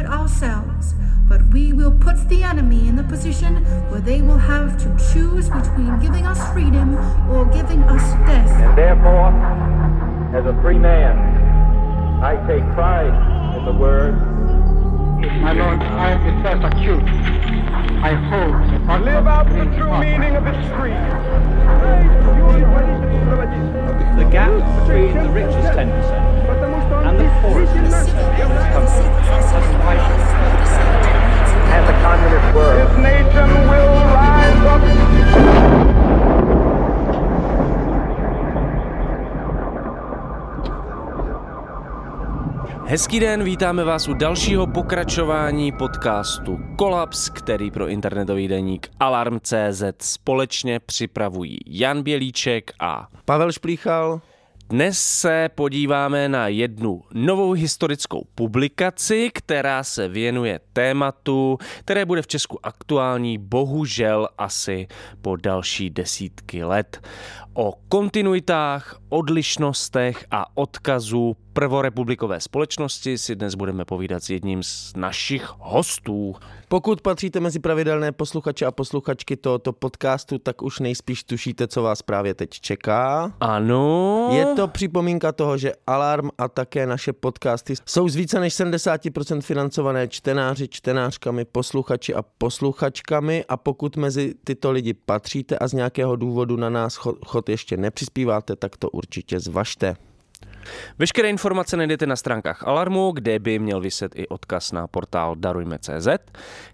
it ourselves, but we will put the enemy in the position where they will have to choose between giving us freedom or giving us death. And therefore, as a free man, I take pride in the word. My lord, I am myself accused. I hold the Live out the true meaning of its creed. The gap between the richest 10% and the poorest 10% of this country has widened. And the communist word. This nation will rise up. Hezký den, vítáme vás u dalšího pokračování podcastu Kolaps, který pro internetový deník Alarm.cz společně připravují Jan Bělíček a Pavel Šplíchal. Dnes se podíváme na jednu novou historickou publikaci, která se věnuje tématu, které bude v Česku aktuální bohužel asi po další desítky let. O kontinuitách, odlišnostech a odkazu prvorepublikové společnosti si dnes budeme povídat s jedním z našich hostů. Pokud patříte mezi pravidelné posluchače a posluchačky tohoto podcastu, tak už nejspíš tušíte, co vás právě teď čeká. Ano. Je to připomínka toho, že Alarm a také naše podcasty jsou z více než 70% financované čtenáři, čtenářkami, posluchači a posluchačkami a pokud mezi tyto lidi patříte a z nějakého důvodu na nás cho- chod ještě nepřispíváte, tak to určitě zvažte. Veškeré informace najdete na stránkách Alarmu, kde by měl vyset i odkaz na portál Darujme.cz.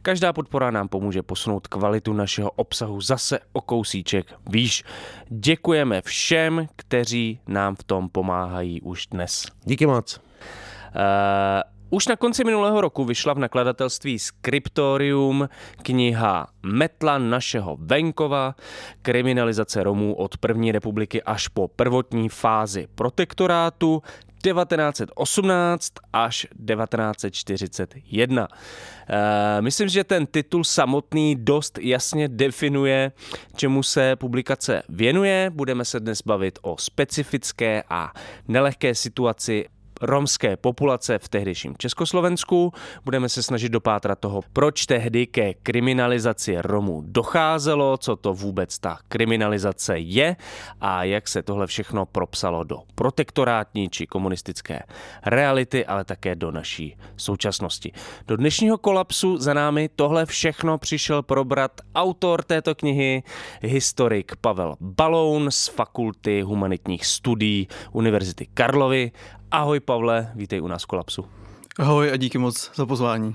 Každá podpora nám pomůže posunout kvalitu našeho obsahu zase o kousíček výš. Děkujeme všem, kteří nám v tom pomáhají už dnes. Díky moc. Uh, už na konci minulého roku vyšla v nakladatelství Scriptorium kniha Metla našeho venkova, kriminalizace Romů od první republiky až po prvotní fázi protektorátu 1918 až 1941. Eh, Myslím, že ten titul samotný dost jasně definuje, čemu se publikace věnuje. Budeme se dnes bavit o specifické a nelehké situaci romské populace v tehdejším Československu. Budeme se snažit dopátrat toho, proč tehdy ke kriminalizaci Romů docházelo, co to vůbec ta kriminalizace je a jak se tohle všechno propsalo do protektorátní či komunistické reality, ale také do naší současnosti. Do dnešního kolapsu za námi tohle všechno přišel probrat autor této knihy, historik Pavel Baloun z Fakulty humanitních studií Univerzity Karlovy Ahoj Pavle, vítej u nás v Kolapsu. Ahoj a díky moc za pozvání.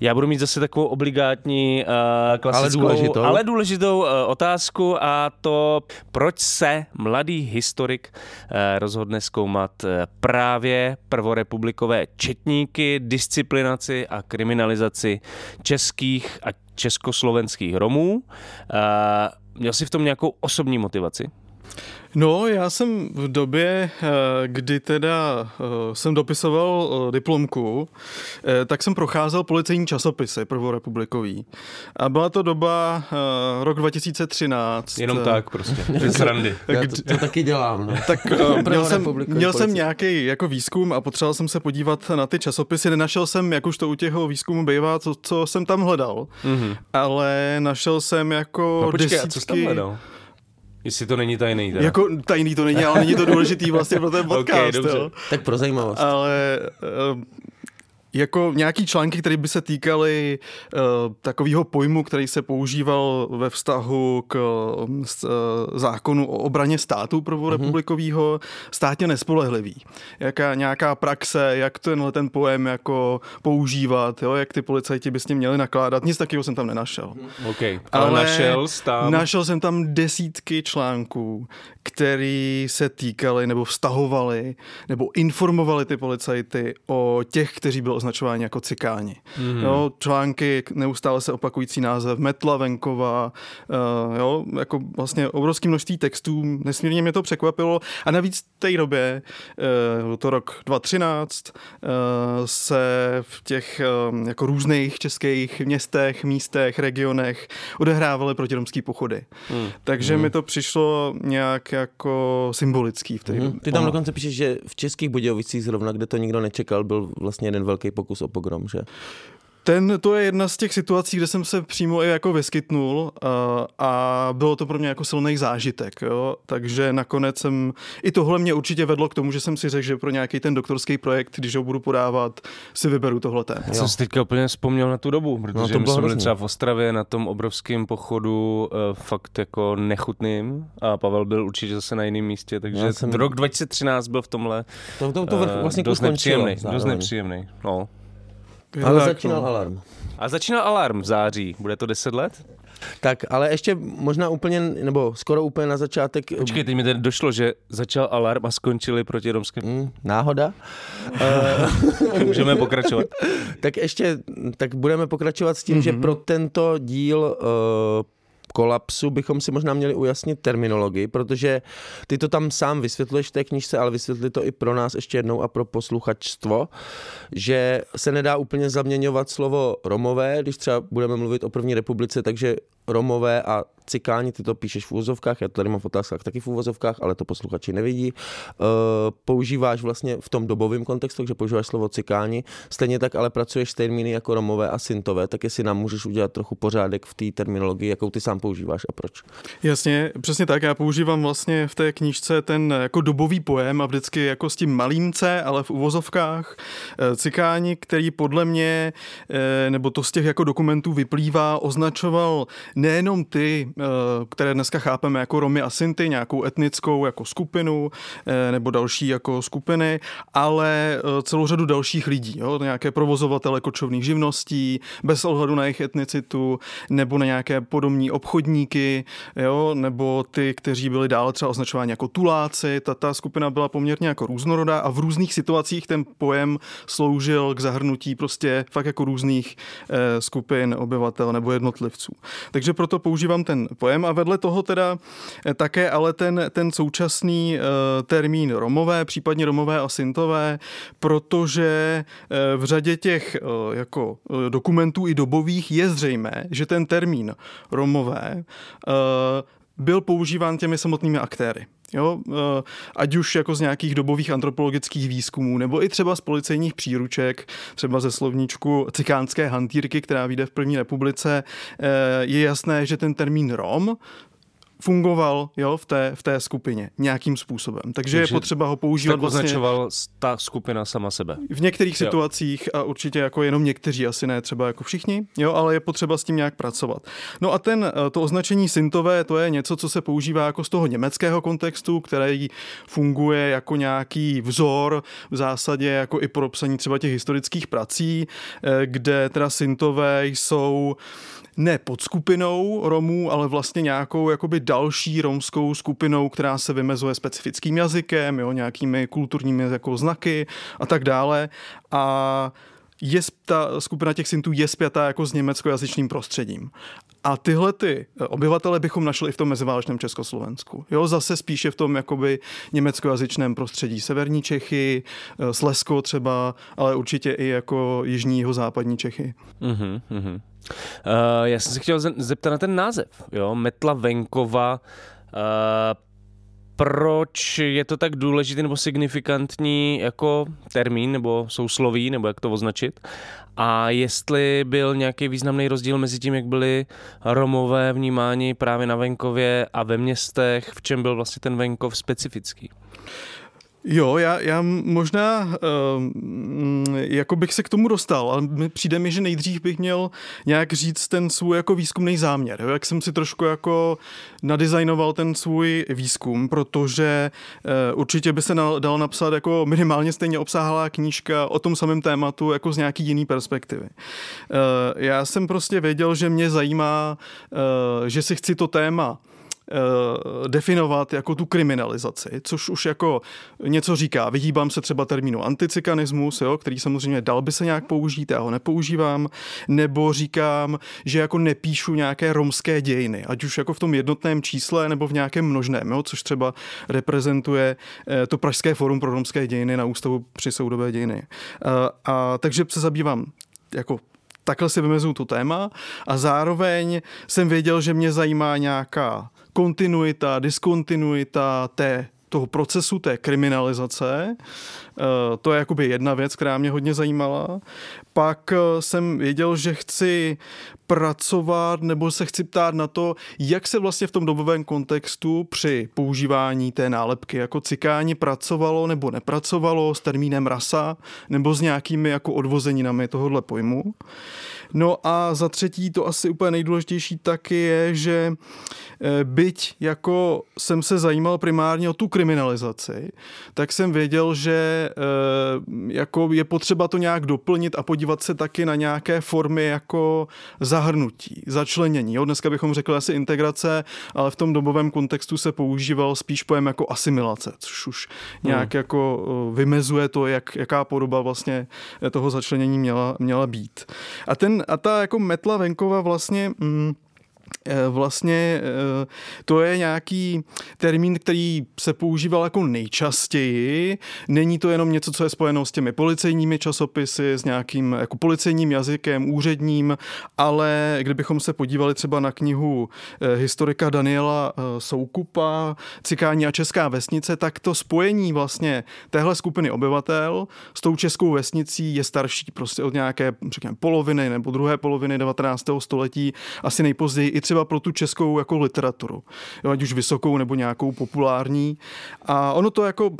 Já budu mít zase takovou obligátní, uh, klasickou, Ale důležitou. ale důležitou uh, otázku a to, proč se mladý historik uh, rozhodne zkoumat uh, právě prvorepublikové četníky, disciplinaci a kriminalizaci českých a československých Romů. Uh, měl jsi v tom nějakou osobní motivaci? No, já jsem v době, eh, kdy teda eh, jsem dopisoval eh, diplomku, tak jsem procházel policejní časopisy prvorepublikový. A byla to doba rok 2013. Jenom tak prostě, bez randy. Já to, to taky dělám. No. Tak měl jsem, měl jsem nějaký jako výzkum a potřeboval jsem se podívat na ty časopisy. Nenašel jsem, jak už to u těchto výzkumů bývá, co, co jsem tam hledal. Mm-hmm. Ale našel jsem jako No počkej, desítky... a co jsi tam hledal? Jestli to není tajný, teda. Jako tajný to není, ale není to důležitý vlastně pro ten podcast. Ok, dobře. jo. Tak pro zajímavost. Ale jako nějaký články, které by se týkaly uh, takového pojmu, který se používal ve vztahu k uh, zákonu o obraně státu prvorepublikového, státně nespolehlivý. Jaká nějaká praxe, jak tenhle ten pojem jako používat, jo, jak ty policajti by s ním měli nakládat. Nic takového jsem tam nenašel. OK, ale, ale našel tam... Našel jsem tam desítky článků, který se týkaly nebo vztahovaly nebo informovali ty policajty o těch, kteří byli označováni jako cikáni. Mm. Jo, články, neustále se opakující název, Metla venková, uh, jo, jako vlastně obrovské množství textů, nesmírně mě to překvapilo a navíc v té době, uh, to rok 2013, uh, se v těch um, jako různých českých městech, místech, regionech odehrávaly protiromský pochody. Mm. Takže mm. mi to přišlo nějak jako symbolický v té Mhm. Ty tam dokonce píšeš, že v Českých Budějovicích zrovna, kde to nikdo nečekal, byl vlastně jeden velký pokus o pogrom, že? Ten, to je jedna z těch situací, kde jsem se přímo i jako vyskytnul uh, a bylo to pro mě jako silný zážitek, jo? takže nakonec jsem, i tohle mě určitě vedlo k tomu, že jsem si řekl, že pro nějaký ten doktorský projekt, když ho budu podávat, si vyberu tohle téma. Já jsem si teďka úplně vzpomněl na tu dobu, protože no, to my jsme byli třeba v Ostravě na tom obrovském pochodu uh, fakt jako nechutným a Pavel byl určitě zase na jiném místě, takže jsem... rok 2013 byl v tomhle to, to, to uh, vlastně dost nepříjemný, dost nepříjemný, no. Ale tak, začínal no. alarm. A začínal alarm v září. Bude to 10 let? Tak, ale ještě možná úplně, nebo skoro úplně na začátek. Počkej, teď mi tady došlo, že začal alarm a skončili proti romským. Mm, náhoda. Můžeme pokračovat. tak ještě, tak budeme pokračovat s tím, mm-hmm. že pro tento díl uh, kolapsu bychom si možná měli ujasnit terminologii, protože ty to tam sám vysvětluješ v té knižce, ale vysvětli to i pro nás ještě jednou a pro posluchačstvo, že se nedá úplně zaměňovat slovo Romové, když třeba budeme mluvit o první republice, takže Romové a cikáni, ty to píšeš v úvozovkách, já to tady mám v otázkách taky v úvozovkách, ale to posluchači nevidí. Uh, používáš vlastně v tom dobovém kontextu, že používáš slovo cikáni, stejně tak ale pracuješ s termíny jako Romové a Sintové, tak jestli nám můžeš udělat trochu pořádek v té terminologii, jakou ty sám používáš a proč? Jasně, přesně tak, já používám vlastně v té knížce ten jako dobový pojem a vždycky jako s tím malým C, ale v úvozovkách eh, cikáni, který podle mě, eh, nebo to z těch jako dokumentů vyplývá, označoval nejenom ty, které dneska chápeme jako Romy a Sinty, nějakou etnickou jako skupinu eh, nebo další jako skupiny, ale eh, celou řadu dalších lidí, jo? nějaké provozovatele kočovných živností, bez ohledu na jejich etnicitu, nebo na nějaké podobní obchodníky, jo? nebo ty, kteří byli dále třeba označováni jako tuláci. Ta, ta skupina byla poměrně jako různorodá a v různých situacích ten pojem sloužil k zahrnutí prostě fakt jako různých eh, skupin obyvatel nebo jednotlivců. Takže proto používám ten pojem a vedle toho teda eh, také ale ten, ten současný uh, termín romové, případně romové a syntové, protože uh, v řadě těch jako dokumentů i dobových je zřejmé, že ten termín romové byl používán těmi samotnými aktéry. Jo, ať už jako z nějakých dobových antropologických výzkumů, nebo i třeba z policejních příruček, třeba ze slovníčku cikánské hantýrky, která vyjde v první republice, je jasné, že ten termín Rom fungoval jo, v, té, v té skupině nějakým způsobem. Takže, Takže je potřeba ho používat tak vlastně... označoval ta skupina sama sebe. V některých jo. situacích a určitě jako jenom někteří, asi ne třeba jako všichni, jo, ale je potřeba s tím nějak pracovat. No a ten, eh, to označení syntové, to je něco, co se používá jako z toho německého kontextu, který funguje jako nějaký vzor v zásadě jako i pro psaní třeba těch historických prací, eh, kde teda syntové jsou ne pod skupinou Romů, ale vlastně nějakou jakoby další romskou skupinou, která se vymezuje specifickým jazykem, jo, nějakými kulturními jako znaky a tak dále. A je, ta skupina těch syntů je spjatá jako s německojazyčným prostředím. A tyhle ty obyvatele bychom našli i v tom meziválečném Československu. Jo, zase spíše v tom jakoby německojazyčném prostředí. Severní Čechy, eh, Slesko třeba, ale určitě i jako jižní západní Čechy. Uh-huh, uh-huh. Uh, já jsem se chtěl zeptat na ten název, jo, Metla venkova. Uh, proč je to tak důležitý nebo signifikantní jako termín nebo sousloví, nebo jak to označit? A jestli byl nějaký významný rozdíl mezi tím, jak byli Romové vnímáni právě na venkově a ve městech, v čem byl vlastně ten venkov specifický? Jo, já, já možná uh, jako bych se k tomu dostal, ale přijde mi, že nejdřív bych měl nějak říct ten svůj jako výzkumný záměr. Jo? Jak jsem si trošku jako nadizajnoval ten svůj výzkum, protože uh, určitě by se na, dal napsat jako minimálně stejně obsáhlá knížka o tom samém tématu jako z nějaký jiný perspektivy. Uh, já jsem prostě věděl, že mě zajímá, uh, že si chci to téma Eh, definovat jako tu kriminalizaci, což už jako něco říká. Vyhýbám se třeba termínu anticikanismus, jo, který samozřejmě dal by se nějak použít, já ho nepoužívám, nebo říkám, že jako nepíšu nějaké romské dějiny, ať už jako v tom jednotném čísle nebo v nějakém množném, jo, což třeba reprezentuje eh, to Pražské forum pro romské dějiny na Ústavu při soudové dějiny. A, eh, a takže se zabývám jako takhle si vymezuju to téma a zároveň jsem věděl, že mě zajímá nějaká kontinuita, diskontinuita té toho procesu té kriminalizace. Eh, to je jakoby jedna věc, která mě hodně zajímala. Pak eh, jsem věděl, že chci pracovat nebo se chci ptát na to, jak se vlastně v tom dobovém kontextu při používání té nálepky jako cikáni pracovalo nebo nepracovalo s termínem rasa nebo s nějakými jako odvozeninami tohohle pojmu. No a za třetí, to asi úplně nejdůležitější taky je, že eh, byť jako jsem se zajímal primárně o tu kriminalizaci, tak jsem věděl, že eh, jako je potřeba to nějak doplnit a podívat se taky na nějaké formy jako zahrnutí, začlenění. Jo, dneska bychom řekli asi integrace, ale v tom dobovém kontextu se používal spíš pojem jako asimilace, což už nějak hmm. jako eh, vymezuje to, jak, jaká podoba vlastně toho začlenění měla, měla být. A ten a ta jako metla venkova vlastně... Mm, vlastně eh, to je nějaký termín, který se používal jako nejčastěji. Není to jenom něco, co je spojeno s těmi policejními časopisy, s nějakým jako policejním jazykem, úředním, ale kdybychom se podívali třeba na knihu eh, historika Daniela Soukupa, Cikání a Česká vesnice, tak to spojení vlastně téhle skupiny obyvatel s tou českou vesnicí je starší prostě od nějaké, řekněme, poloviny nebo druhé poloviny 19. století, asi nejpozději i třeba pro tu českou jako literaturu, jo, ať už vysokou nebo nějakou populární. A ono to jako,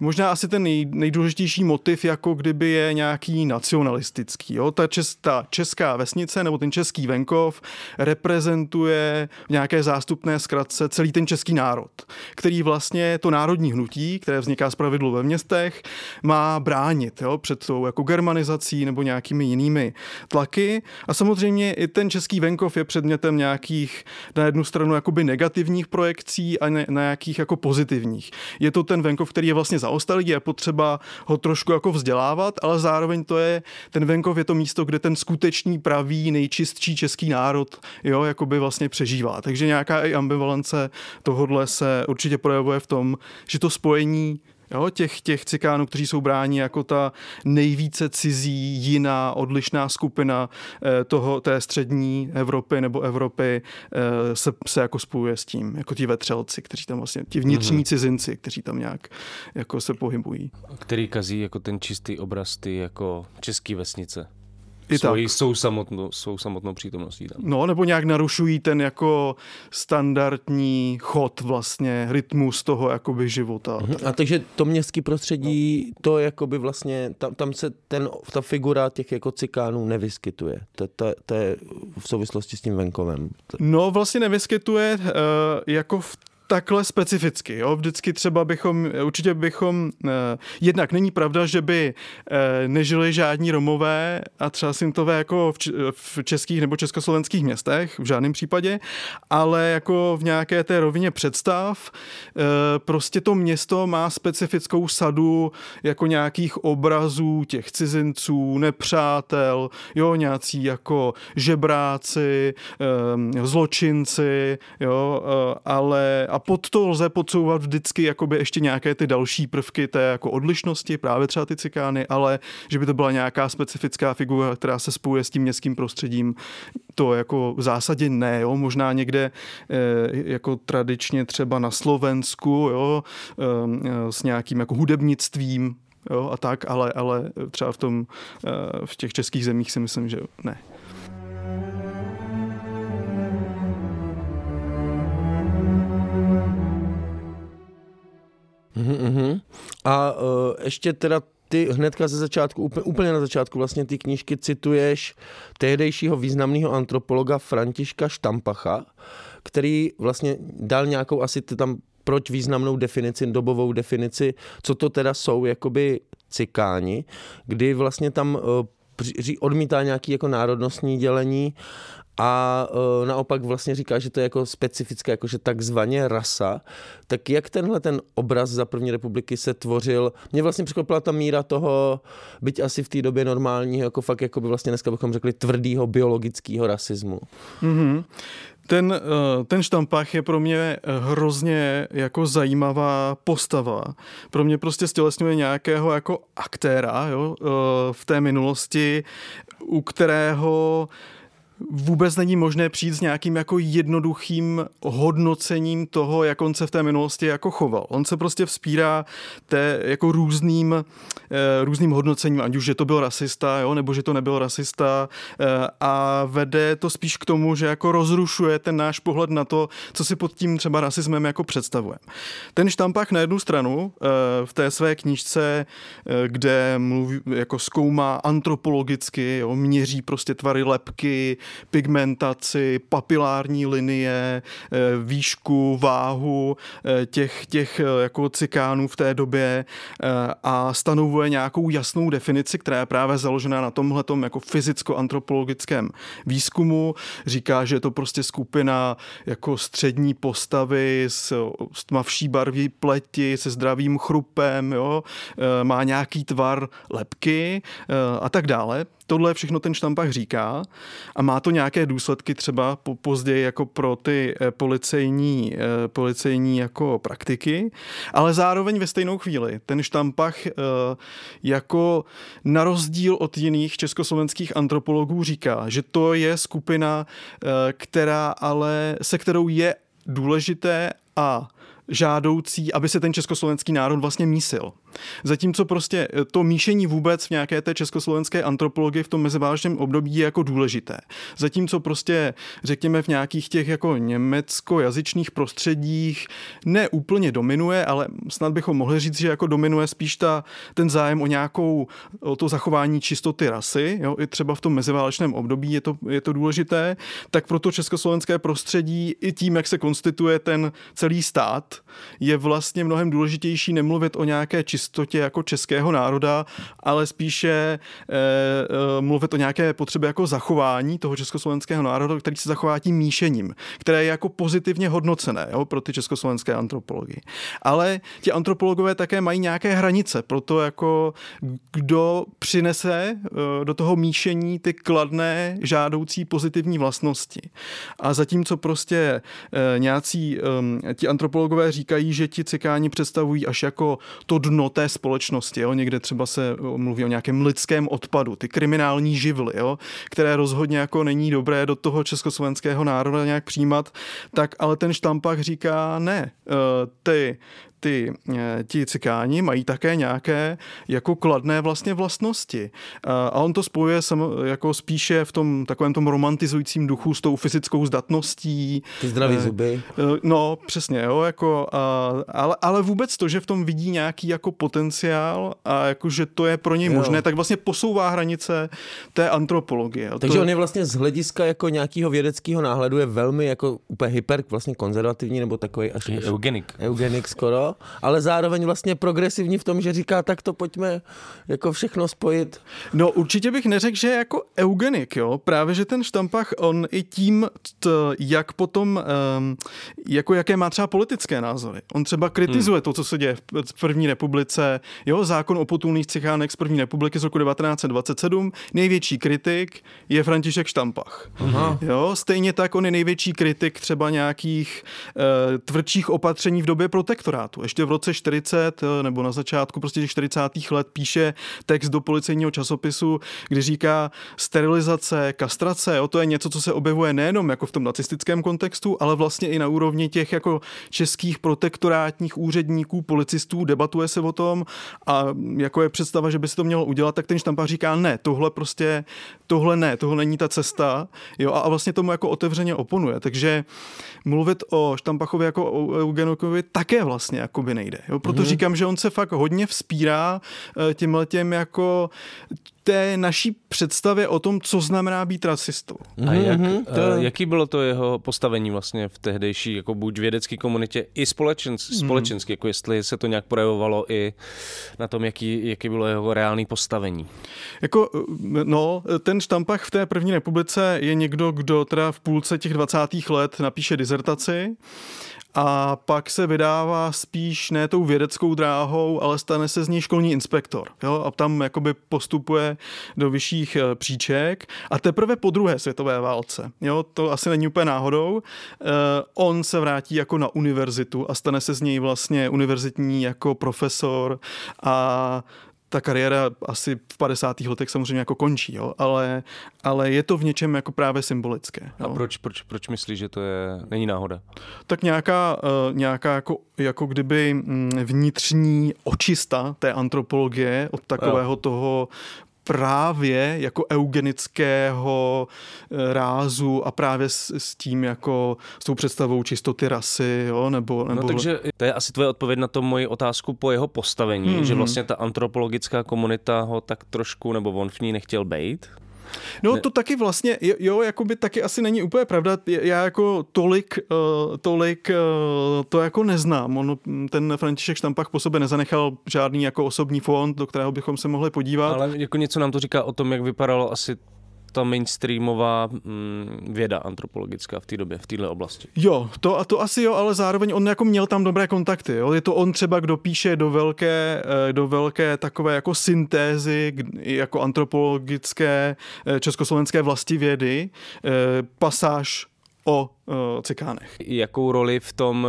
možná asi ten nej, nejdůležitější motiv, jako kdyby je nějaký nacionalistický. Jo. Ta, čes, ta česká vesnice nebo ten český venkov reprezentuje v nějaké zástupné zkratce celý ten český národ, který vlastně to národní hnutí, které vzniká z pravidlu ve městech, má bránit jo, před tou jako germanizací nebo nějakými jinými tlaky. A samozřejmě i ten český venkov je předmětem nějak nějakých na jednu stranu jakoby negativních projekcí a ne, na nějakých jako pozitivních. Je to ten venkov, který je vlastně zaostalý, je potřeba ho trošku jako vzdělávat, ale zároveň to je, ten venkov je to místo, kde ten skutečný pravý, nejčistší český národ, jo, jakoby vlastně přežívá. Takže nějaká i ambivalence tohodle se určitě projevuje v tom, že to spojení jo, těch, těch cikánů, kteří jsou bráni jako ta nejvíce cizí, jiná, odlišná skupina eh, toho, té střední Evropy nebo Evropy eh, se, se jako spojuje s tím, jako ti vetřelci, kteří tam vlastně, ti vnitřní mm-hmm. cizinci, kteří tam nějak jako se pohybují. Který kazí jako ten čistý obraz ty jako český vesnice. I svojí, tak. Svou, samotnou, svou samotnou přítomností tam. No, nebo nějak narušují ten jako standardní chod vlastně, rytmus toho jakoby života. Mm-hmm. A takže to městské prostředí, to jakoby vlastně, tam, tam se ten, ta figura těch jako cikánů nevyskytuje. To, to, to je v souvislosti s tím venkovem. No, vlastně nevyskytuje uh, jako v takhle specificky. Jo? Vždycky třeba bychom, určitě bychom, eh, jednak není pravda, že by eh, nežili žádní Romové a třeba Sintové jako v, v českých nebo československých městech, v žádném případě, ale jako v nějaké té rovině představ, eh, prostě to město má specifickou sadu jako nějakých obrazů těch cizinců, nepřátel, jo, nějací jako žebráci, eh, zločinci, jo, eh, ale a pod to lze podsouvat vždycky jakoby ještě nějaké ty další prvky té jako odlišnosti, právě třeba ty cikány, ale že by to byla nějaká specifická figura, která se spojuje s tím městským prostředím, to jako v zásadě ne, jo, možná někde eh, jako tradičně třeba na Slovensku, jo, eh, s nějakým jako hudebnictvím, jo, a tak, ale, ale třeba v tom, eh, v těch českých zemích si myslím, že ne. Mm-hmm. A uh, ještě teda ty hnedka ze začátku, úplně, úplně na začátku vlastně ty knížky cituješ tehdejšího významného antropologa Františka Štampacha, který vlastně dal nějakou asi tam proč významnou definici, dobovou definici, co to teda jsou jakoby cikáni, kdy vlastně tam uh, odmítá nějaký jako národnostní dělení a uh, naopak vlastně říká, že to je jako specifické, jakože takzvaně rasa, tak jak tenhle ten obraz za první republiky se tvořil, mě vlastně překvapila ta míra toho, byť asi v té době normálního, jako fakt jako by vlastně dneska bychom řekli tvrdýho biologického rasismu. Mm-hmm. Ten, eh, ten štampách je pro mě eh, hrozně jako zajímavá postava. Pro mě prostě stělesňuje nějakého jako aktéra jo, v té minulosti, u kterého vůbec není možné přijít s nějakým jako jednoduchým hodnocením toho, jak on se v té minulosti jako choval. On se prostě vzpírá té jako různým, eh, různým hodnocením, ať už, že to byl rasista, jo, nebo že to nebyl rasista eh, a vede to spíš k tomu, že jako rozrušuje ten náš pohled na to, co si pod tím třeba rasismem jako představuje. Ten štampách na jednu stranu eh, v té své knížce, kde mluví, jako zkoumá antropologicky, jo, měří prostě tvary lepky, pigmentaci, papilární linie, eh, výšku, váhu eh, těch, těch eh, jako cikánů v té době a stanovuje nějakou jasnou definici, která je právě založená na tomhletom jako fyzicko-antropologickém výzkumu. Říká, že je to prostě skupina jako střední postavy s, s tmavší barví pleti, se zdravým chrupem, jo? má nějaký tvar lepky a tak dále tohle všechno ten štampach říká a má to nějaké důsledky třeba po, později jako pro ty eh, policejní, eh, policejní jako praktiky, ale zároveň ve stejnou chvíli ten štampach eh, jako na rozdíl od jiných československých antropologů říká, že to je skupina, která ale se kterou je důležité a žádoucí, aby se ten československý národ vlastně mísil. Zatímco prostě eh, to míšení vůbec v nějaké té československé antropologii v tom meziválečném období je jako důležité. Zatímco prostě řekněme v nějakých těch jako německojazyčných prostředích ne úplně dominuje, ale snad bychom mohli říct, že jako dominuje spíš ta, ten zájem o nějakou, o to zachování čistoty rasy, jo, i třeba v tom meziválečném období je to, je to důležité, tak proto československé prostředí i tím, jak se konstituje ten celý stát, je vlastně mnohem důležitější nemluvit o nějaké čistotě čistotě jako českého národa, ale spíše e, e, mluvit o nějaké potřebě jako zachování toho československého národa, který se zachová tím míšením, které je jako pozitivně hodnocené jo, pro ty československé antropology. Ale ti antropologové také mají nějaké hranice pro to, jako kdo přinese e, do toho míšení ty kladné, žádoucí pozitivní vlastnosti. A zatímco prostě nějací e, ti antropologové říkají, že ti cikáni představují až jako to dno té společnosti. Jo? Někde třeba se mluví o nějakém lidském odpadu, ty kriminální živly, jo? které rozhodně jako není dobré do toho československého národa nějak přijímat, tak ale ten štampach říká ne. Eh, ty, ty, eh, ti cikáni mají také nějaké jako kladné vlastně vlastnosti. Eh, a on to spojuje sam, jako spíše v tom takovém tom romantizujícím duchu s tou fyzickou zdatností. Ty zdraví zuby. No, přesně, jo, jako, ale, ale vůbec to, že v tom vidí nějaký jako potenciál a jako, že to je pro něj jo. možné, tak vlastně posouvá hranice té antropologie. Takže to... on je vlastně z hlediska jako nějakého vědeckého náhledu je velmi jako úplně hyper, vlastně konzervativní nebo takový až, až eugenik. Eugenik skoro, ale zároveň vlastně progresivní v tom, že říká, tak to pojďme jako všechno spojit. No určitě bych neřekl, že je jako eugenik, jo, právě, že ten štampach, on i tím, t, jak potom, um, jako jaké má třeba politické názory. On třeba kritizuje hmm. to, co se děje v první republice, jo, zákon o potulných cichánech z první republiky z roku 1927, největší kritik je František Štampach. Aha. Jo, stejně tak on je největší kritik třeba nějakých uh, tvrdších opatření v době protektorátu. Ještě v roce 40 uh, nebo na začátku prostě těch 40. let píše text do policejního časopisu, kdy říká sterilizace, kastrace, jo, to je něco, co se objevuje nejenom jako v tom nacistickém kontextu, ale vlastně i na úrovni těch jako českých protektorátních úředníků, policistů, debatuje se o tom a jako je představa, že by se to mělo udělat, tak ten štampář říká ne, tohle prostě, tohle ne, tohle není ta cesta, jo, a vlastně tomu jako otevřeně oponuje. Takže mluvit o Štampachově jako o Eugenikovi také vlastně jako by nejde. Jo? Proto mm-hmm. říkám, že on se fakt hodně vzpírá eh, tímhle těm jako té naší představě o tom, co znamená být rasistou. A jak, mm-hmm, to... jaký bylo to jeho postavení vlastně v tehdejší jako buď vědecké komunitě i společens, mm. společensky, jako jestli se to nějak projevovalo i na tom, jaký, jaký bylo jeho reálné postavení? Jako, no, ten Štampach v té první republice je někdo, kdo teda v půlce těch 20. let napíše dizertaci a pak se vydává spíš ne tou vědeckou dráhou, ale stane se z ní školní inspektor. Jo? A tam jakoby postupuje do vyšších eh, příček a teprve po druhé světové válce. Jo? To asi není úplně náhodou. Eh, on se vrátí jako na univerzitu a stane se z něj vlastně univerzitní jako profesor a ta kariéra asi v 50. letech samozřejmě jako končí, jo? Ale, ale je to v něčem jako právě symbolické. Jo? A proč, proč, proč myslíš, že to je, není náhoda? Tak nějaká, uh, nějaká jako, jako kdyby mm, vnitřní očista té antropologie od takového jo. toho právě jako eugenického eh, rázu a právě s, s tím jako s tou představou čistoty rasy, jo, nebo, nebo... No takže to je asi tvoje odpověď na to moji otázku po jeho postavení, mm-hmm. že vlastně ta antropologická komunita ho tak trošku, nebo on v ní nechtěl být? No ne. to taky vlastně, jo, jako by taky asi není úplně pravda. Já jako tolik, uh, tolik uh, to jako neznám. On, ten František Štampach po sobě nezanechal žádný jako osobní fond, do kterého bychom se mohli podívat. Ale jako něco nám to říká o tom, jak vypadalo asi ta mainstreamová mm, věda antropologická v té době, v této oblasti. Jo, to, a to asi jo, ale zároveň on jako měl tam dobré kontakty. Jo? Je to on třeba, kdo píše do velké, eh, do velké takové jako syntézy jako antropologické eh, československé vlastivědy, eh, pasáž o cikánech. Jakou roli v tom,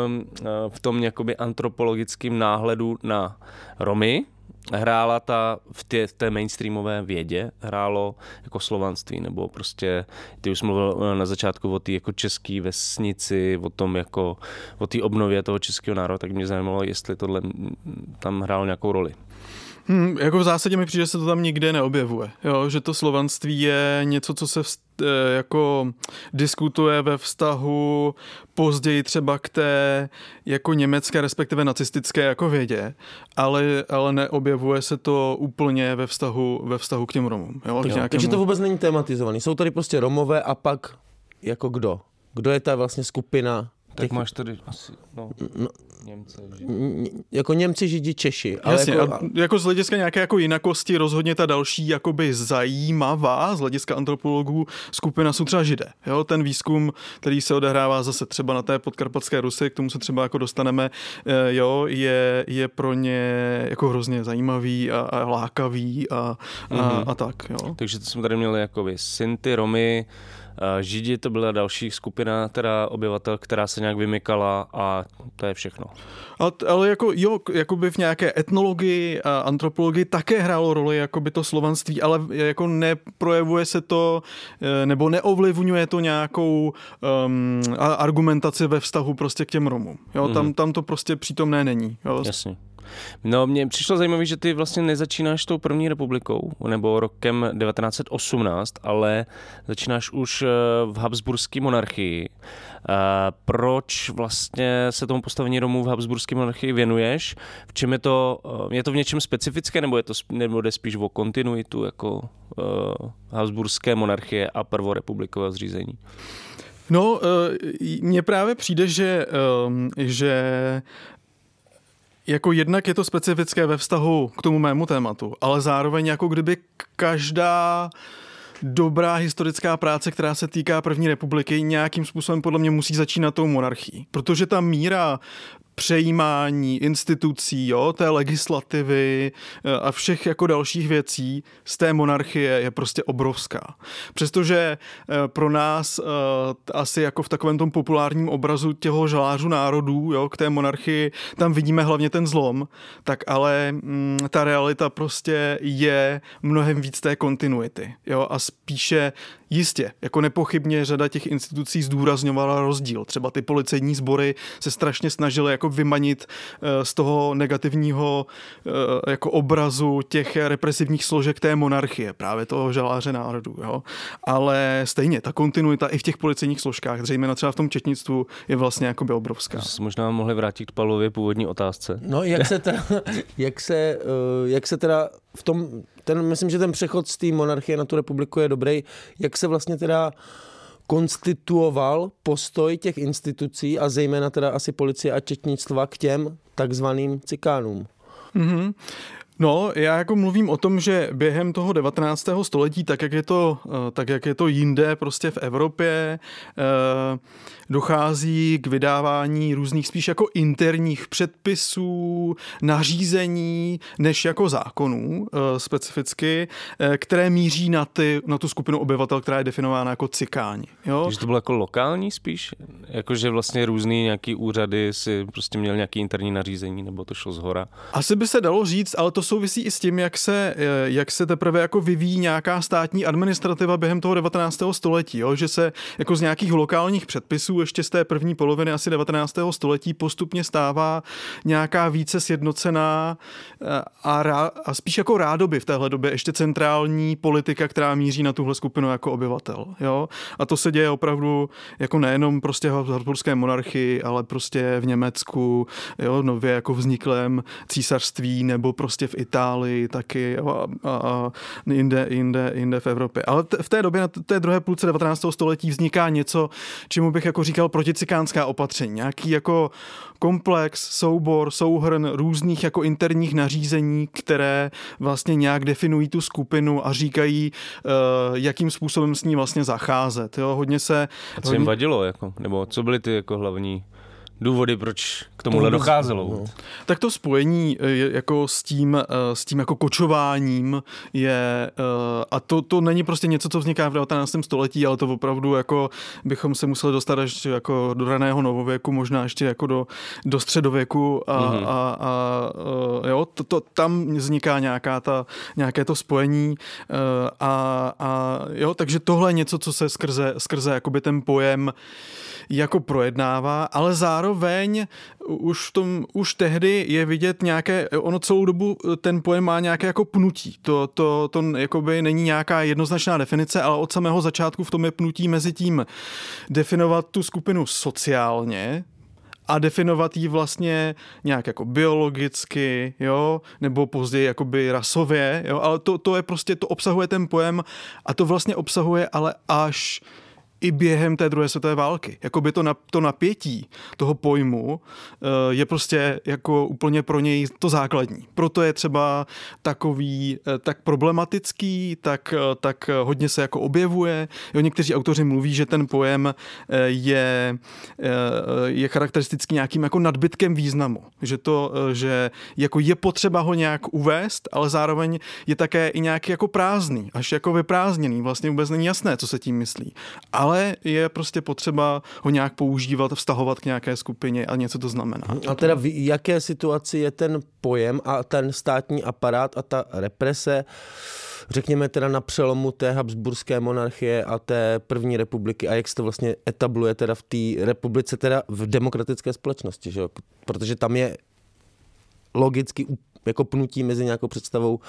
v tom jakoby antropologickém náhledu na Romy hrála ta v té, v té mainstreamové vědě, hrálo jako slovanství, nebo prostě, ty už mluvil eh, na začátku o té jako české vesnici, o tom jako, o té obnově toho českého národa, tak mě zajímalo, jestli tohle tam hrálo nějakou roli. Hmm, jako v zásadě mi přijde, že se to tam nikde neobjevuje. Jo? Že to slovanství je něco, co se vst- eh, jako diskutuje ve vztahu později třeba k té jako německé, respektive nacistické jako vědě, ale, ale neobjevuje se to úplně ve vztahu, ve vztahu k těm Romům. Jo? Jo, nějakému... Takže to vůbec není tematizovaný. Jsou tady prostě Romové a pak jako kdo? Kdo je ta vlastně skupina tak máš tady asi, no, no Němce, že? Jako Němci, Židi, Češi. Ale Jasně, jako, a jako z hlediska nějaké jako jinakosti rozhodně ta další jakoby zajímavá z hlediska antropologů skupina jsou třeba Židé. Jo? Ten výzkum, který se odehrává zase třeba na té podkarpatské Rusy, k tomu se třeba jako dostaneme, eh, jo, je, je pro ně jako hrozně zajímavý a, a lákavý a, a, mm-hmm. a tak. Jo? Takže to jsme tady měli jako Sinty, Romy, Židi to byla další skupina teda obyvatel, která se nějak vymykala a to je všechno. Ale, ale jako, jo, jako by v nějaké etnologii a antropologii také hrálo roli jako by to slovanství, ale jako neprojevuje se to e, nebo neovlivňuje to nějakou um, argumentaci ve vztahu prostě k těm Romům. Jo, mm. tam, mhm. tam to prostě přítomné není. Jo. Jasně. No, mně přišlo zajímavé, že ty vlastně nezačínáš tou první republikou, nebo rokem 1918, ale začínáš už eh, v Habsburské monarchii. Proč vlastně se tomu postavení Romů v Habsburské monarchii věnuješ? V čem je to, eh, je to v něčem specifické, nebo, je to, nebo jde spíš o kontinuitu jako Habsburské monarchie a prvorepublikového zřízení? No, mně právě přijde, že, že jako jednak je to specifické ve vztahu k tomu mému tématu, ale zároveň jako kdyby každá dobrá historická práce, která se týká první republiky, nějakým způsobem podle mě musí začínat tou monarchií. Protože ta míra přejímání institucí, jo, té legislativy eh, a všech jako dalších věcí z té monarchie je prostě obrovská. Přestože eh, pro nás eh, asi jako v takovém tom populárním obrazu těho žalářů národů, jo, k té monarchii, tam vidíme hlavně ten zlom, tak ale mm, ta realita prostě je mnohem víc té kontinuity, jo, a spíše Jistě, jako nepochybně řada těch institucí zdůrazňovala rozdíl. Třeba ty policejní sbory se strašně snažily jako vymanit eh, z toho negativního eh, jako obrazu těch represivních složek té monarchie, právě toho žaláře národů. Jo? Ale stejně, ta kontinuita i v těch policejních složkách, zřejmě třeba v tom četnictvu, je vlastně jakoby obrovská. Možná mohli vrátit k Pavlově původní otázce. No, jak se, teda, jak se, eh, jak se teda v tom, ten, myslím, že ten přechod z té monarchie na tu republiku je dobrý, jak se vlastně teda konstituoval postoj těch institucí a zejména teda asi policie a četnictva k těm takzvaným cikánům. Mm-hmm. No, já jako mluvím o tom, že během toho 19. století, tak jak je to, eh, tak jak je to jinde prostě v Evropě, eh, dochází k vydávání různých spíš jako interních předpisů, nařízení, než jako zákonů eh, specificky, které míří na, ty, na tu skupinu obyvatel, která je definována jako cikáni. Jo? Takže to bylo jako lokální spíš? Jakože vlastně různý nějaký úřady si prostě měl nějaký interní nařízení, nebo to šlo z hora? Asi by se dalo říct, ale to to souvisí i s tím, jak se, eh, jak se teprve jako vyvíjí nějaká státní administrativa během toho 19. století, jo? že se jako z nějakých lokálních předpisů ještě z té první poloviny asi 19. století postupně stává nějaká více sjednocená eh, a, rá, a spíš jako rádoby v téhle době ještě centrální politika, která míří na tuhle skupinu jako obyvatel. Jo? A to se děje opravdu jako nejenom prostě v Habsburské monarchii, ale prostě v Německu, jo, nově jako vzniklém císařství nebo prostě v Itálii taky jo, a, a, a jinde, jinde, jinde v Evropě. Ale t- v té době, na té druhé půlce 19. století vzniká něco, čemu bych jako říkal proticikánská opatření. Nějaký jako komplex, soubor, souhrn různých jako interních nařízení, které vlastně nějak definují tu skupinu a říkají, uh, jakým způsobem s ní vlastně zacházet. Jo? Hodně se... A co jim vadilo? Jako? Nebo co byly ty jako hlavní důvody, proč k tomuhle docházelo. No. Tak to spojení eh, jako s tím, eh, s tím jako kočováním je, eh, a to, to není prostě něco, co vzniká v 19. století, ale to opravdu jako bychom se museli dostat až jako do raného novověku, možná ještě jako do, do středověku a, mm-hmm. a, a jo, to, to, tam vzniká nějaká ta, nějaké to spojení a, a jo, takže tohle je něco, co se skrze, skrze jakoby ten pojem jako projednává, ale zároveň už, v tom, už tehdy je vidět nějaké, ono celou dobu ten pojem má nějaké jako pnutí. To, to, to jakoby není nějaká jednoznačná definice, ale od samého začátku v tom je pnutí mezi tím definovat tu skupinu sociálně, a definovat ji vlastně nějak jako biologicky, jo, nebo později jakoby rasově, jo, ale to, to je prostě, to obsahuje ten pojem a to vlastně obsahuje ale až i během té druhé světové války. Jakoby to, na, to napětí toho pojmu eh, je prostě jako úplně pro něj to základní. Proto je třeba takový eh, tak problematický, tak, eh, tak hodně se jako objevuje. Jo, někteří autoři mluví, že ten pojem je, je charakteristický nějakým jako nadbytkem významu. Že to, že jako je potřeba ho nějak uvést, ale zároveň je také i nějaký jako prázdný, až jako vyprázdněný. Vlastně vůbec není jasné, co se tím myslí. Ale ale je prostě potřeba ho nějak používat, vztahovat k nějaké skupině a něco to znamená. A teda v jaké situaci je ten pojem a ten státní aparát a ta represe řekněme teda na přelomu té habsburské monarchie a té první republiky a jak se to vlastně etabluje teda v té republice, teda v demokratické společnosti, že jo? protože tam je logicky jako pnutí mezi nějakou představou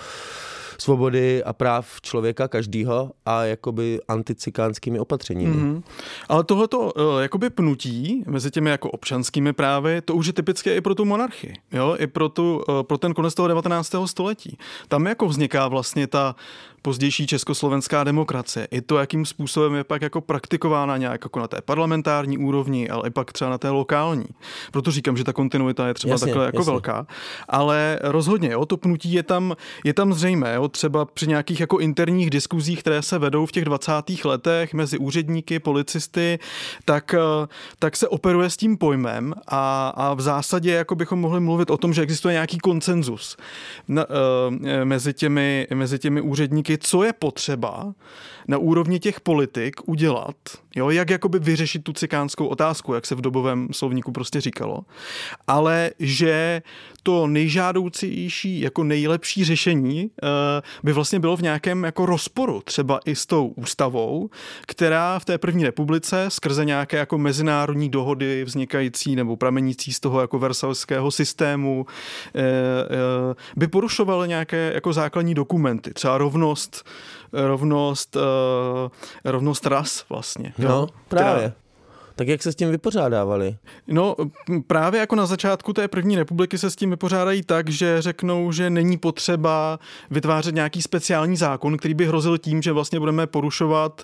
svobody a práv člověka každýho a jakoby anticikánskými opatřeními. Mm-hmm. Ale tohleto uh, jakoby pnutí mezi těmi jako občanskými právy, to už je typické i pro tu monarchii, jo? i pro, tu, uh, pro ten konec toho 19. století. Tam jako vzniká vlastně ta pozdější československá demokracie. I to, jakým způsobem je pak jako praktikována nějak jako na té parlamentární úrovni, ale i pak třeba na té lokální. Proto říkám, že ta kontinuita je třeba jasně, takhle jako jasně. velká. Ale rozhodně, jo, to pnutí je tam, je tam zřejmé, jo, třeba při nějakých jako interních diskuzích, které se vedou v těch 20. letech mezi úředníky, policisty, tak, eh, tak se operuje s tím pojmem a, a v zásadě jako bychom mohli mluvit o tom, že existuje nějaký konsenzus na, uh, mezi, těmi, mezi těmi úředníky co je potřeba na úrovni těch politik udělat, jo, jak jakoby vyřešit tu cikánskou otázku, jak se v dobovém slovníku prostě říkalo, ale že to nejžádoucější, jako nejlepší řešení uh, by vlastně bylo v nějakém jako rozporu, třeba i s tou ústavou, která v té první republice skrze nějaké jako mezinárodní dohody vznikající nebo pramenící z toho jako versalského systému uh, uh, by porušovaly nějaké jako základní dokumenty, třeba rovnost rovnost, uh, rovnost ras vlastně. No, jo? právě. Která, tak jak se s tím vypořádávali? No právě jako na začátku té první republiky se s tím vypořádají tak, že řeknou, že není potřeba vytvářet nějaký speciální zákon, který by hrozil tím, že vlastně budeme porušovat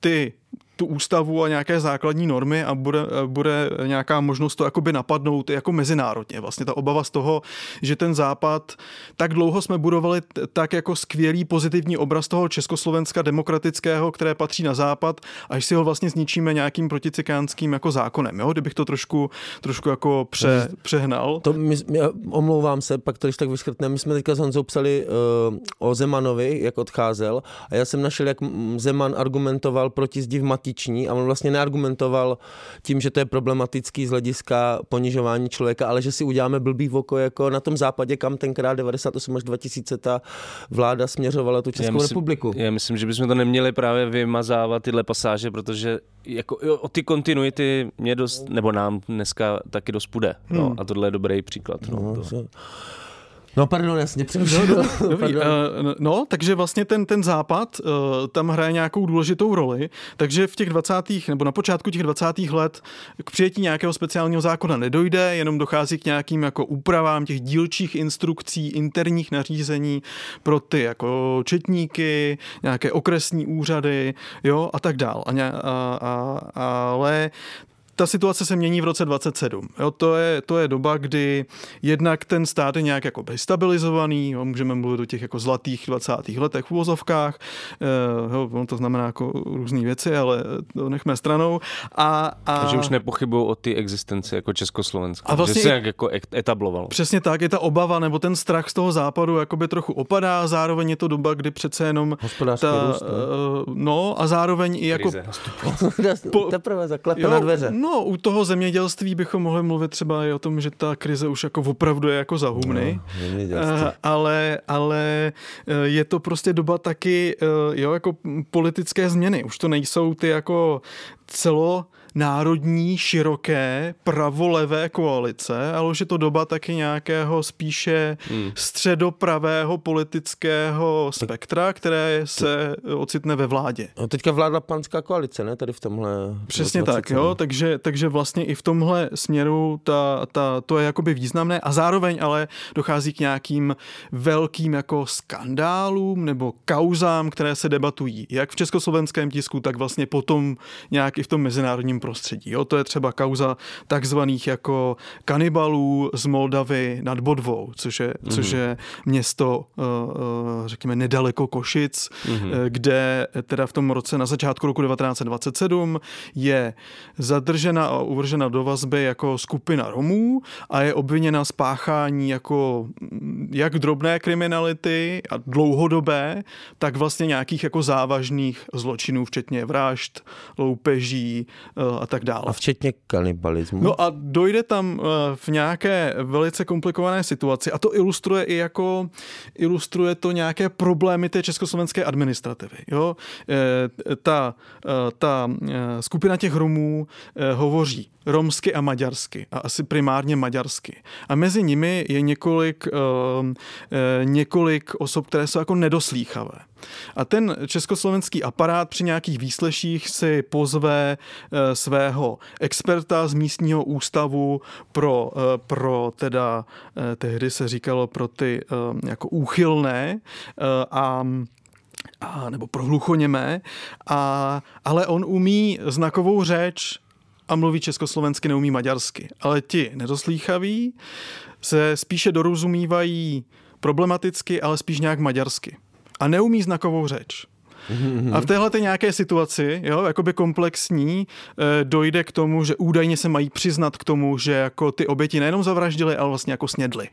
ty tu ústavu a nějaké základní normy a bude, bude nějaká možnost to jakoby napadnout jako mezinárodně. Vlastně ta obava z toho, že ten západ, tak dlouho jsme budovali tak jako skvělý pozitivní obraz toho Československa demokratického, které patří na západ, až si ho vlastně zničíme nějakým proticikánským jako zákonem, jo? kdybych to trošku, trošku jako pře, přehnal. To my, my, omlouvám se, pak to když tak vyškrtneme, my jsme teďka s Honzou psali uh, o Zemanovi, jak odcházel a já jsem našel, jak Zeman argumentoval proti zdi v problematiční a on vlastně neargumentoval tím, že to je problematický z hlediska ponižování člověka, ale že si uděláme blbý voko jako na tom západě, kam tenkrát 98 až 2000 ta vláda směřovala tu Českou já myslím, republiku. Já myslím, že bychom to neměli právě vymazávat tyhle pasáže, protože jako, jo, o ty kontinuity mě dost, nebo nám dneska taky dost půjde. No, Hmm. A tohle je dobrý příklad. No, No, to. No pardon, jasně přerušil. Dobrý, uh, no, takže vlastně ten, ten západ uh, tam hraje nějakou důležitou roli, takže v těch 20. nebo na počátku těch 20. let k přijetí nějakého speciálního zákona nedojde, jenom dochází k nějakým jako úpravám těch dílčích instrukcí, interních nařízení pro ty jako četníky, nějaké okresní úřady, jo, a tak dál. A, a, a, ale ta situace se mění v roce 27. Jo, to, je, to je doba, kdy jednak ten stát je nějak jako stabilizovaný, jo, můžeme mluvit o těch jako zlatých 20. letech v uvozovkách, eh, jo, ono to znamená jako různé věci, ale to nechme stranou. A, a... Takže už nepochybuju o ty existenci jako Československa. A vlastně že se i- jak jako etablovalo. Přesně tak, je ta obava nebo ten strach z toho západu jakoby trochu opadá, zároveň je to doba, kdy přece jenom Hospodářský růst, no. eh, no a zároveň i jako Krize. po- Teprve zaklepe na dveře. No, u toho zemědělství bychom mohli mluvit třeba i o tom, že ta krize už jako opravdu je jako za humny. No. Eh, ale, ale eh, je to prostě doba taky eh, jo, jako politické změny. Už to nejsou ty jako celo národní, široké, pravolevé koalice, ale už je to doba taky nějakého spíše Hmm. středopravého politického spektra, které se ocitne ve vládě. No, teďka vládla panská koalice, ne? Tady v tomhle. Přesně 27. tak, jo, takže, takže vlastně i v tomhle směru ta, ta, to je jakoby významné a zároveň ale dochází k nějakým velkým jako skandálům nebo kauzám, které se debatují jak v československém tisku, tak vlastně potom nějak i v tom mezinárodním prostředí. Jo, to je třeba kauza takzvaných jako kanibalů z Moldavy nad Bodvou, což je, mm-hmm. což je město, uh, uh, řekněme, nedaleko Košic, mm-hmm. kde teda v tom roce na začátku roku 1927 je zadržena a uvržena do vazby jako skupina Romů a je obviněna z páchání jako mm, jak drobné kriminality a dlouhodobé, tak vlastně nějakých jako závažných zločinů, včetně vražd, loupeží a tak dále. A včetně kanibalismu. No a dojde tam eh, v nějaké velice komplikované situaci a to ilustruje i jako, ilustruje to nějaké problémy té československé administrativy. Jo? Eh, Ta, eh, ta skupina těch Romů hovoří romsky a maďarsky a asi primárně maďarsky. A mezi nimi je několik, několik osob, které jsou jako nedoslýchavé. A ten československý aparát při nějakých výsleších si pozve eh, svého experta z místního ústavu pro, eh, pro teda, eh, tehdy se říkalo pro ty jako úchylné a a, nebo pro hluchoněmé, a, ale on umí znakovou řeč a mluví československy, neumí maďarsky. Ale ti nedoslýchaví se spíše dorozumívají problematicky, ale spíš nějak maďarsky. A neumí znakovou řeč. A v téhle nějaké situaci, jo, jakoby komplexní, eh, dojde k tomu, že údajně se mají přiznat k tomu, že jako ty oběti nejenom zavraždili, ale vlastně jako snědli.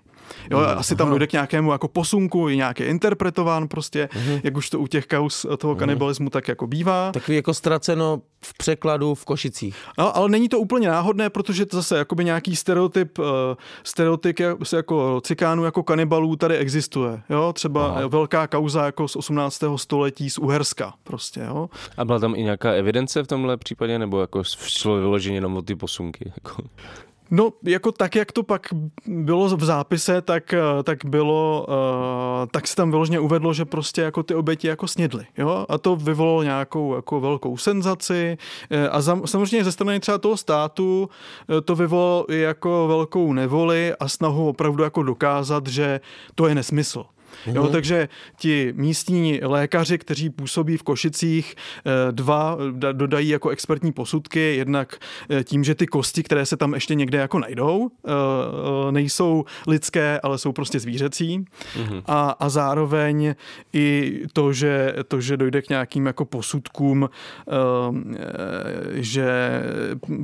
Jo, asi tam dojde k nějakému jako posunku, je nějaký interpretován prostě, jak už to u těch kaus toho kanibalismu tak jako bývá. Takový jako ztraceno v překladu v Košicích. No, ale není to úplně náhodné, protože to zase jakoby nějaký stereotyp, uh, stereotyp jako cikánů jako kanibalů tady existuje. Jo? Třeba Aha. velká kauza jako z 18. století z Uherska prostě. Jo? A byla tam i nějaká evidence v tomhle případě, nebo jako šlo vyloženě jenom o ty posunky? Jako... No, jako tak, jak to pak bylo v zápise, tak, eh, tak bylo, uh, tak se tam vyloženě uvedlo, že prostě jako ty oběti jako snědly, jo, a to vyvolalo nějakou jako velkou senzaci eh, a zam, samozřejmě ze strany třeba toho státu to vyvolalo i jako velkou nevoli a snahu opravdu jako dokázat, že to je nesmysl. Jo, takže ti místní lékaři, kteří působí v Košicích, eh, dva da- dodají jako expertní posudky, jednak eh, tím, že ty kosti, které se tam ještě někde jako najdou, eh, eh, nejsou lidské, ale jsou prostě zvířecí. A, a zároveň i to, že, to, že dojde k nějakým jako posudkům, eh, eh, že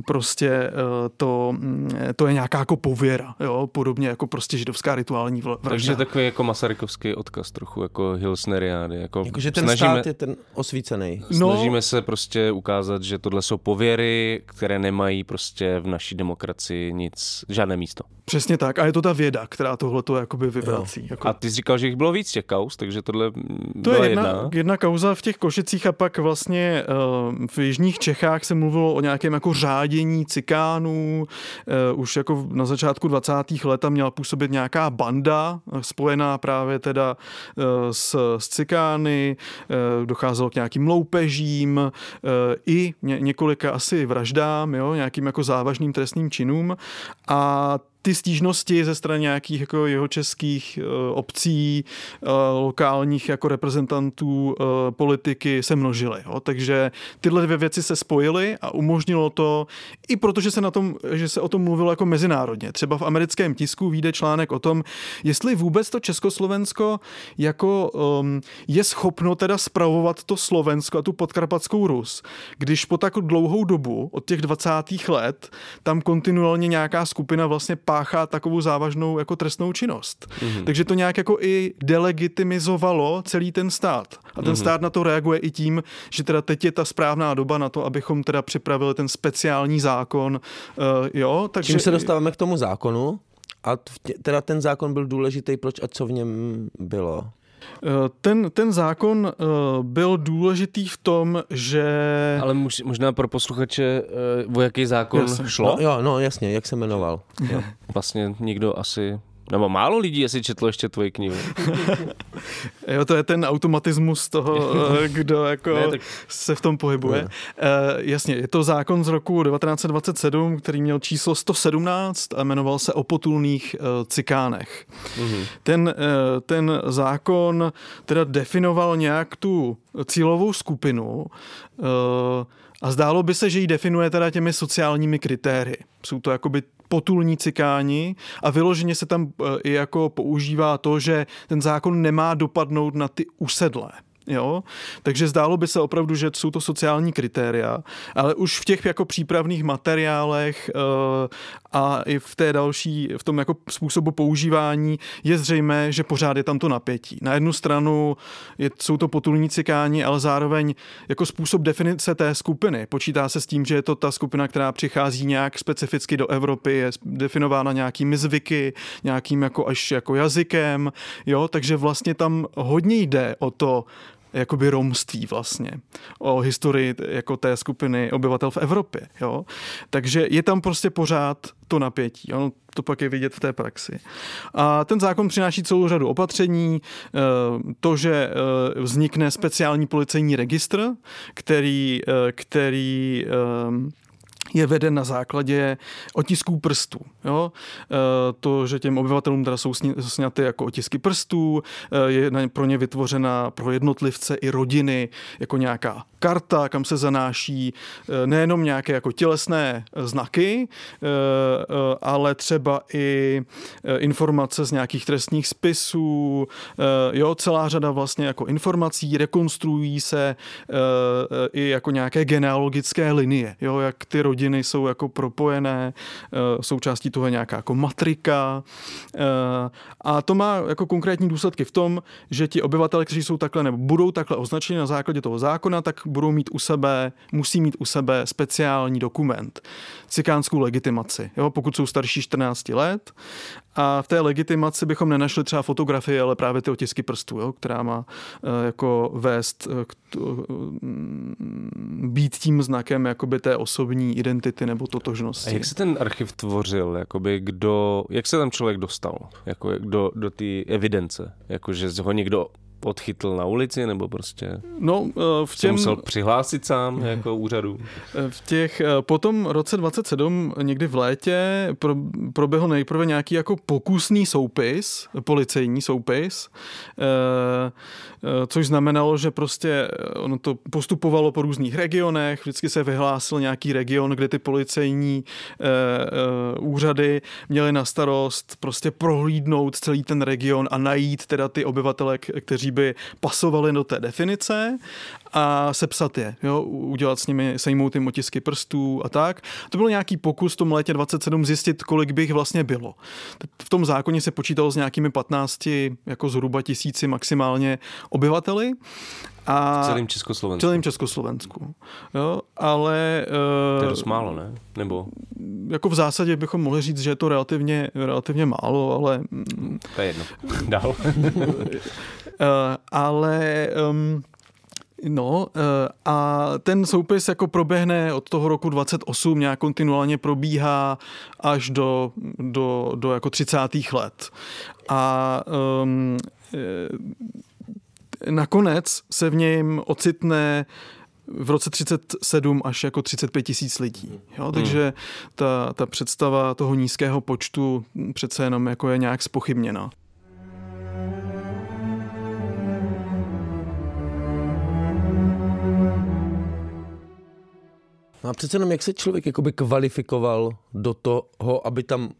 prostě eh, to, mm, to je nějaká jako pověra, jo, podobně jako prostě židovská rituální vražda. Takže takový jako Masarykovský Hitlerovský odkaz trochu, jako Hilsneriády. Jako Jakože ten snažíme, stát je ten osvícený. No. Snažíme se prostě ukázat, že tohle jsou pověry, které nemají prostě v naší demokracii nic, žádné místo. Přesně tak. A je to ta věda, která tohle to jakoby vyvrací. Jako... A ty jsi říkal, že jich bylo víc těch kaus, takže tohle To byla je jedna, jedna. jedna kauza v těch Košicích a pak vlastně uh, v jižních Čechách se mluvilo o nějakém jako řádění cikánů. Uh, už jako na začátku 20. let tam měla působit nějaká banda eh, spojená právě teda uh, s, s cikány. Uh, docházelo k nějakým loupežím uh, i ně, několika asi vraždám, jo, nějakým jako závažným trestným činům. A ty stížnosti ze strany nějakých jako jeho českých uh, obcí, uh, lokálních jako reprezentantů uh, politiky se množily. Jo? Takže tyhle dvě věci se spojily a umožnilo to, i protože se, na tom, že se o tom mluvilo jako mezinárodně. Třeba v americkém tisku vyjde článek o tom, jestli vůbec to Československo jako um, je schopno teda spravovat to Slovensko a tu podkarpatskou Rus, když po tak dlouhou dobu, od těch 20. let, tam kontinuálně nějaká skupina vlastně páchá takovou závažnou jako trestnou činnost. Mm-hmm. Takže to nějak jako i delegitimizovalo celý ten stát. A ten mm-hmm. stát na to reaguje i tím, že teda teď je ta správná doba na to, abychom teda připravili ten speciální zákon. Uh, jo, takže... Čím se dostáváme k tomu zákonu? A teda ten zákon byl důležitý, proč a co v něm bylo? Eh, Ten, ten zákon eh, byl důležitý v tom, že... Ale muž, možná pro posluchače, eh, o jaký zákon Jasně. šlo? No, jo, no jasně, jak se jmenoval. Jo. Vlastně nikdo asi, nebo málo lidí asi četlo ještě tvoji knihu. Jo, to je ten automatismus toho, kdo jako Ne, tak- se v tom pohybuje. Ne. E, jasně, je to zákon z roku 1927, který měl číslo 117 a jmenoval se o potulných e, cikánech. Mhm. Ten, e, ten zákon teda definoval nějak tu cílovou skupinu e, a zdálo by se, že ji definuje teda těmi sociálními kritérii. Jsou to jakoby potulní cikáni a vyloženě se tam e, i jako používá to, že ten zákon nemá dopadnout na ty usedlé. Jo? Takže zdálo by se opravdu, že jsou to sociální kritéria, ale už v těch jako přípravných materiálech eh, a i v té další, v tom jako způsobu používání je zřejmé, že pořád je tam to napětí. Na jednu stranu je, jsou to potulní cikáni, ale zároveň jako způsob definice té skupiny. Počítá se s tím, že je to ta skupina, která přichází nějak specificky do Evropy, je definována nějakými zvyky, nějakým jako až jako jazykem, jo, takže vlastně tam hodně jde o to, jakoby romství vlastně, o historii jako té skupiny obyvatel v Evropě. Jo? Takže je tam prostě pořád to napětí. Ono to pak je vidět v té praxi. A ten zákon přináší celou řadu opatření, eh, to, že eh, vznikne speciální policejní registr, který, eh, který je veden na základě otisků prstů. Jo? E, To, že těm obyvatelům teda jsou sňaty jako otisky prstů, e, je pro ně vytvořena pro jednotlivce i rodiny jako nějaká karta, kam se zanáší e, nejenom nějaké jako tělesné znaky, ale třeba i informace z nějakých trestních spisů, jo, celá řada vlastně jako informací, rekonstruují se i jako nějaké genealogické linie, jo, jak ty rodiny jsou jako propojené, e, součástí toho je nějaká jako matrika e, a to má jako konkrétní důsledky v tom, že ti obyvatele, kteří jsou takhle nebo budou takhle označeni na základě toho zákona, tak budou mít u sebe, musí mít u sebe speciální dokument, cikánskou legitimaci, jo, pokud jsou starší 14 let a v té legitimaci bychom nenašli třeba fotografie, ale právě ty otisky prstů, jo, která má e, jako vést e, k t- mm, být tím znakem jakoby té osobní identity nebo A totožnosti. jak se ten archiv tvořil? Jakoby kdo, jak se tam člověk dostal? Jako jak do, do té evidence? Jako, že ho někdo odchytl na ulici, nebo prostě No, e, v se těm, musel přihlásit sám jako úřadu? v těch, e, po tom roce 27, někdy v létě, pro, proběhl nejprve nějaký jako pokusný soupis, policejní soupis, což znamenalo, že prostě ono to postupovalo po různých regionech, vždycky se vyhlásil nějaký region, kde ty policejní úřady měly na starost prostě prohlídnout celý ten region a najít teda ty obyvatele, kteří kteří by pasovali do té definice a sepsat je, jo, udělat s nimi, sejmout ty otisky prstů a tak. To byl nějaký pokus v tom létě 27 zjistit, kolik by jich vlastně bylo. V tom zákoně se počítalo s nějakými 15, jako zhruba tisíci maximálně obyvateli. A v celém Československu. V celém Československu. Jo, ale... To je dost málo, ne? Nebo? Jako v zásadě bychom mohli říct, že je to relativně, relativně málo, ale... To je jedno. Dál. ale... Um, No a ten soupis jako proběhne od toho roku 28, nějak kontinuálně probíhá až do, do, do jako 30. let. A um, nakonec se v něm ocitne v roce 37 až jako 35 tisíc lidí. Jo? Hmm. Takže ta, ta představa toho nízkého počtu přece jenom jako je nějak spochybněna. No a přece jenom jak se člověk jakoby kvalifikoval do toho, aby tam,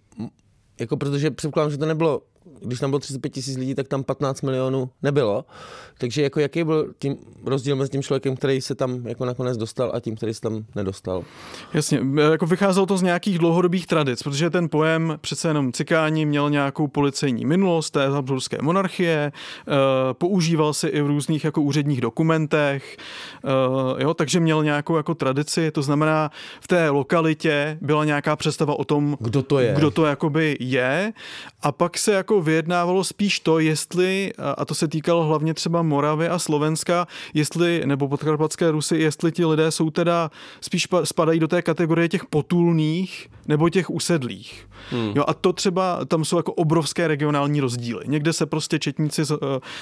jako protože předpokládám, že to nebylo když tam bylo 35 tisíc lidí, tak tam 15 milionů nebylo. Takže jako jaký byl tím rozdíl mezi tím člověkem, který se tam jako nakonec dostal a tím, který se tam nedostal? Jasně, jako vycházelo to z nějakých dlouhodobých tradic, protože ten pojem přece jenom cikáni měl nějakou policejní minulost té Habsburské monarchie, uh, používal se i v různých jako úředních dokumentech, uh, jo, takže měl nějakou jako tradici, to znamená v té lokalitě byla nějaká představa o tom, kdo to je, kdo to jakoby je a pak se jako vyjednávalo spíš to, jestli, a to se týkalo hlavně třeba Moravy a Slovenska, jestli, nebo podkarpatské Rusy, jestli ti lidé jsou teda spíš spadají do té kategorie těch potulných nebo těch usedlých. Hmm. Jo, a to třeba, tam jsou jako obrovské regionální rozdíly. Někde se prostě četníci uh,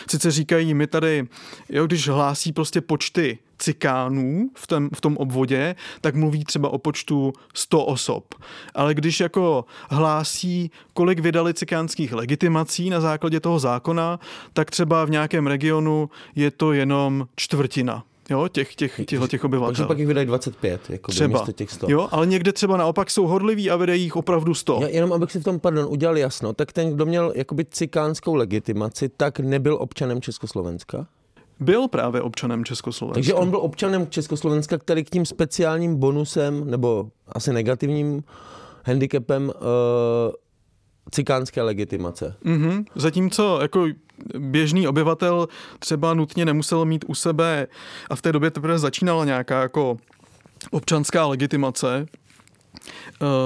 sice říkají, my tady, jo, když hlásí prostě počty cikánů v tom, v tom obvodě, tak mluví třeba o počtu 100 osob. Ale když jako hlásí, kolik vydali cikánských legitimací na základě toho zákona, tak třeba v nějakém regionu je to jenom čtvrtina jo, těch, těch, těchto těch obyvatel. Takže pak jich vydají 25, jako třeba, místo těch 100. Jo, ale někde třeba naopak jsou horliví a vydají jich opravdu 100. Já, jenom abych si v tom, pardon, udělal jasno, tak ten, kdo měl jakoby cikánskou legitimaci, tak nebyl občanem Československa? Byl právě občanem Československa. Takže on byl občanem Československa, který k tím speciálním bonusem, nebo asi negativním handicapem uh, cikánské legitimace. Mm-hmm. Zatímco jako běžný obyvatel třeba nutně nemusel mít u sebe a v té době teprve začínala nějaká jako občanská legitimace,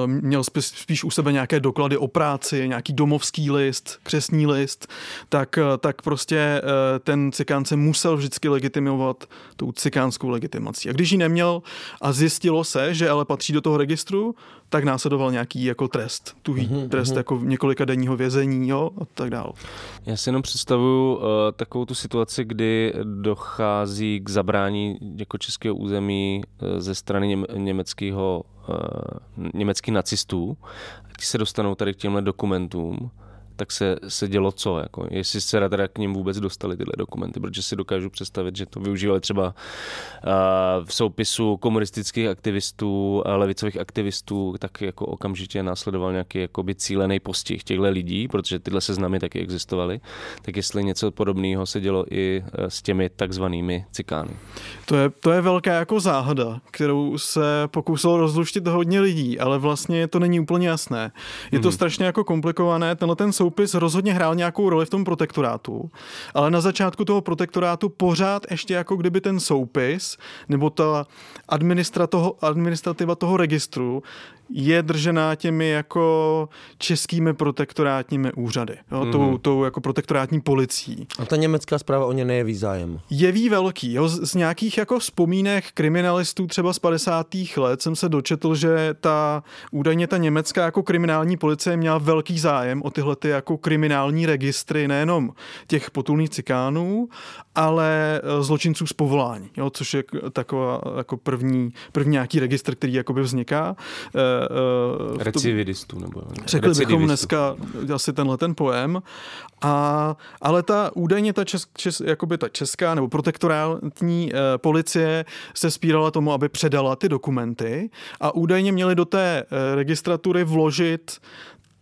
měl spíš u sebe nějaké doklady o práci, nějaký domovský list, křesní list, tak, eh, tak prostě eh, ten cikán se musel vždycky legitimovat tou cikánskou legitimací. A když ji neměl a zjistilo se, že ale patří do toho registru, tak následoval nějaký jako trest, tuhý mm-hmm, trest mm-hmm. jako několika denního vězení jo, a tak dále. Já si jenom představuju uh, takovou tu situaci, kdy dochází k zabrání jako českého území uh, ze strany něm, německého uh, německých nacistů, ti se dostanou tady k těmhle dokumentům, tak se, se dělo co? Jako, jestli se teda k ním vůbec dostali tyhle dokumenty, protože si dokážu představit, že to využívali třeba uh, v soupisu komunistických aktivistů, a levicových aktivistů, tak jako okamžitě následoval nějaký jakoby cílený postih těchto lidí, protože tyhle seznamy taky existovaly, tak jestli něco podobného se dělo i e, s těmi takzvanými cikány. To je, to je velká jako záhada, kterou se pokusil rozluštit hodně lidí, ale vlastně to není úplně jasné. Je to hmm. strašně jako komplikované, tenhle ten sou soupis rozhodně hrál nějakou roli v tom protektorátu, ale na začátku toho protektorátu pořád ještě jako kdyby ten soupis nebo ta administra toho, administrativa toho registru je držená těmi jako českými protektorátními úřady, jo, mm. tou, mhm. tou jako protektorátní policií. A ta německá zpráva o ně nejeví zájem? Jeví velký. Jo, z, z nějakých jako vzpomínek kriminalistů třeba z 50. let jsem se dočetl, že ta údajně ta německá jako kriminální policie měla velký zájem o tyhle ty jako kriminální registry, nejenom těch potulných cikánů, ale e, zločinců z povolání, jo, což je taková jako první, první nějaký registr, který jakoby vzniká e, uh, Recividistů, nebo... Řekli bychom dneska asi tenhle ten pojem. A, ale ta údajně ta, čes, čes, jakoby ta česká nebo protektorátní uh, policie se spírala tomu, aby předala ty dokumenty a údajně měli do té uh, registratury vložit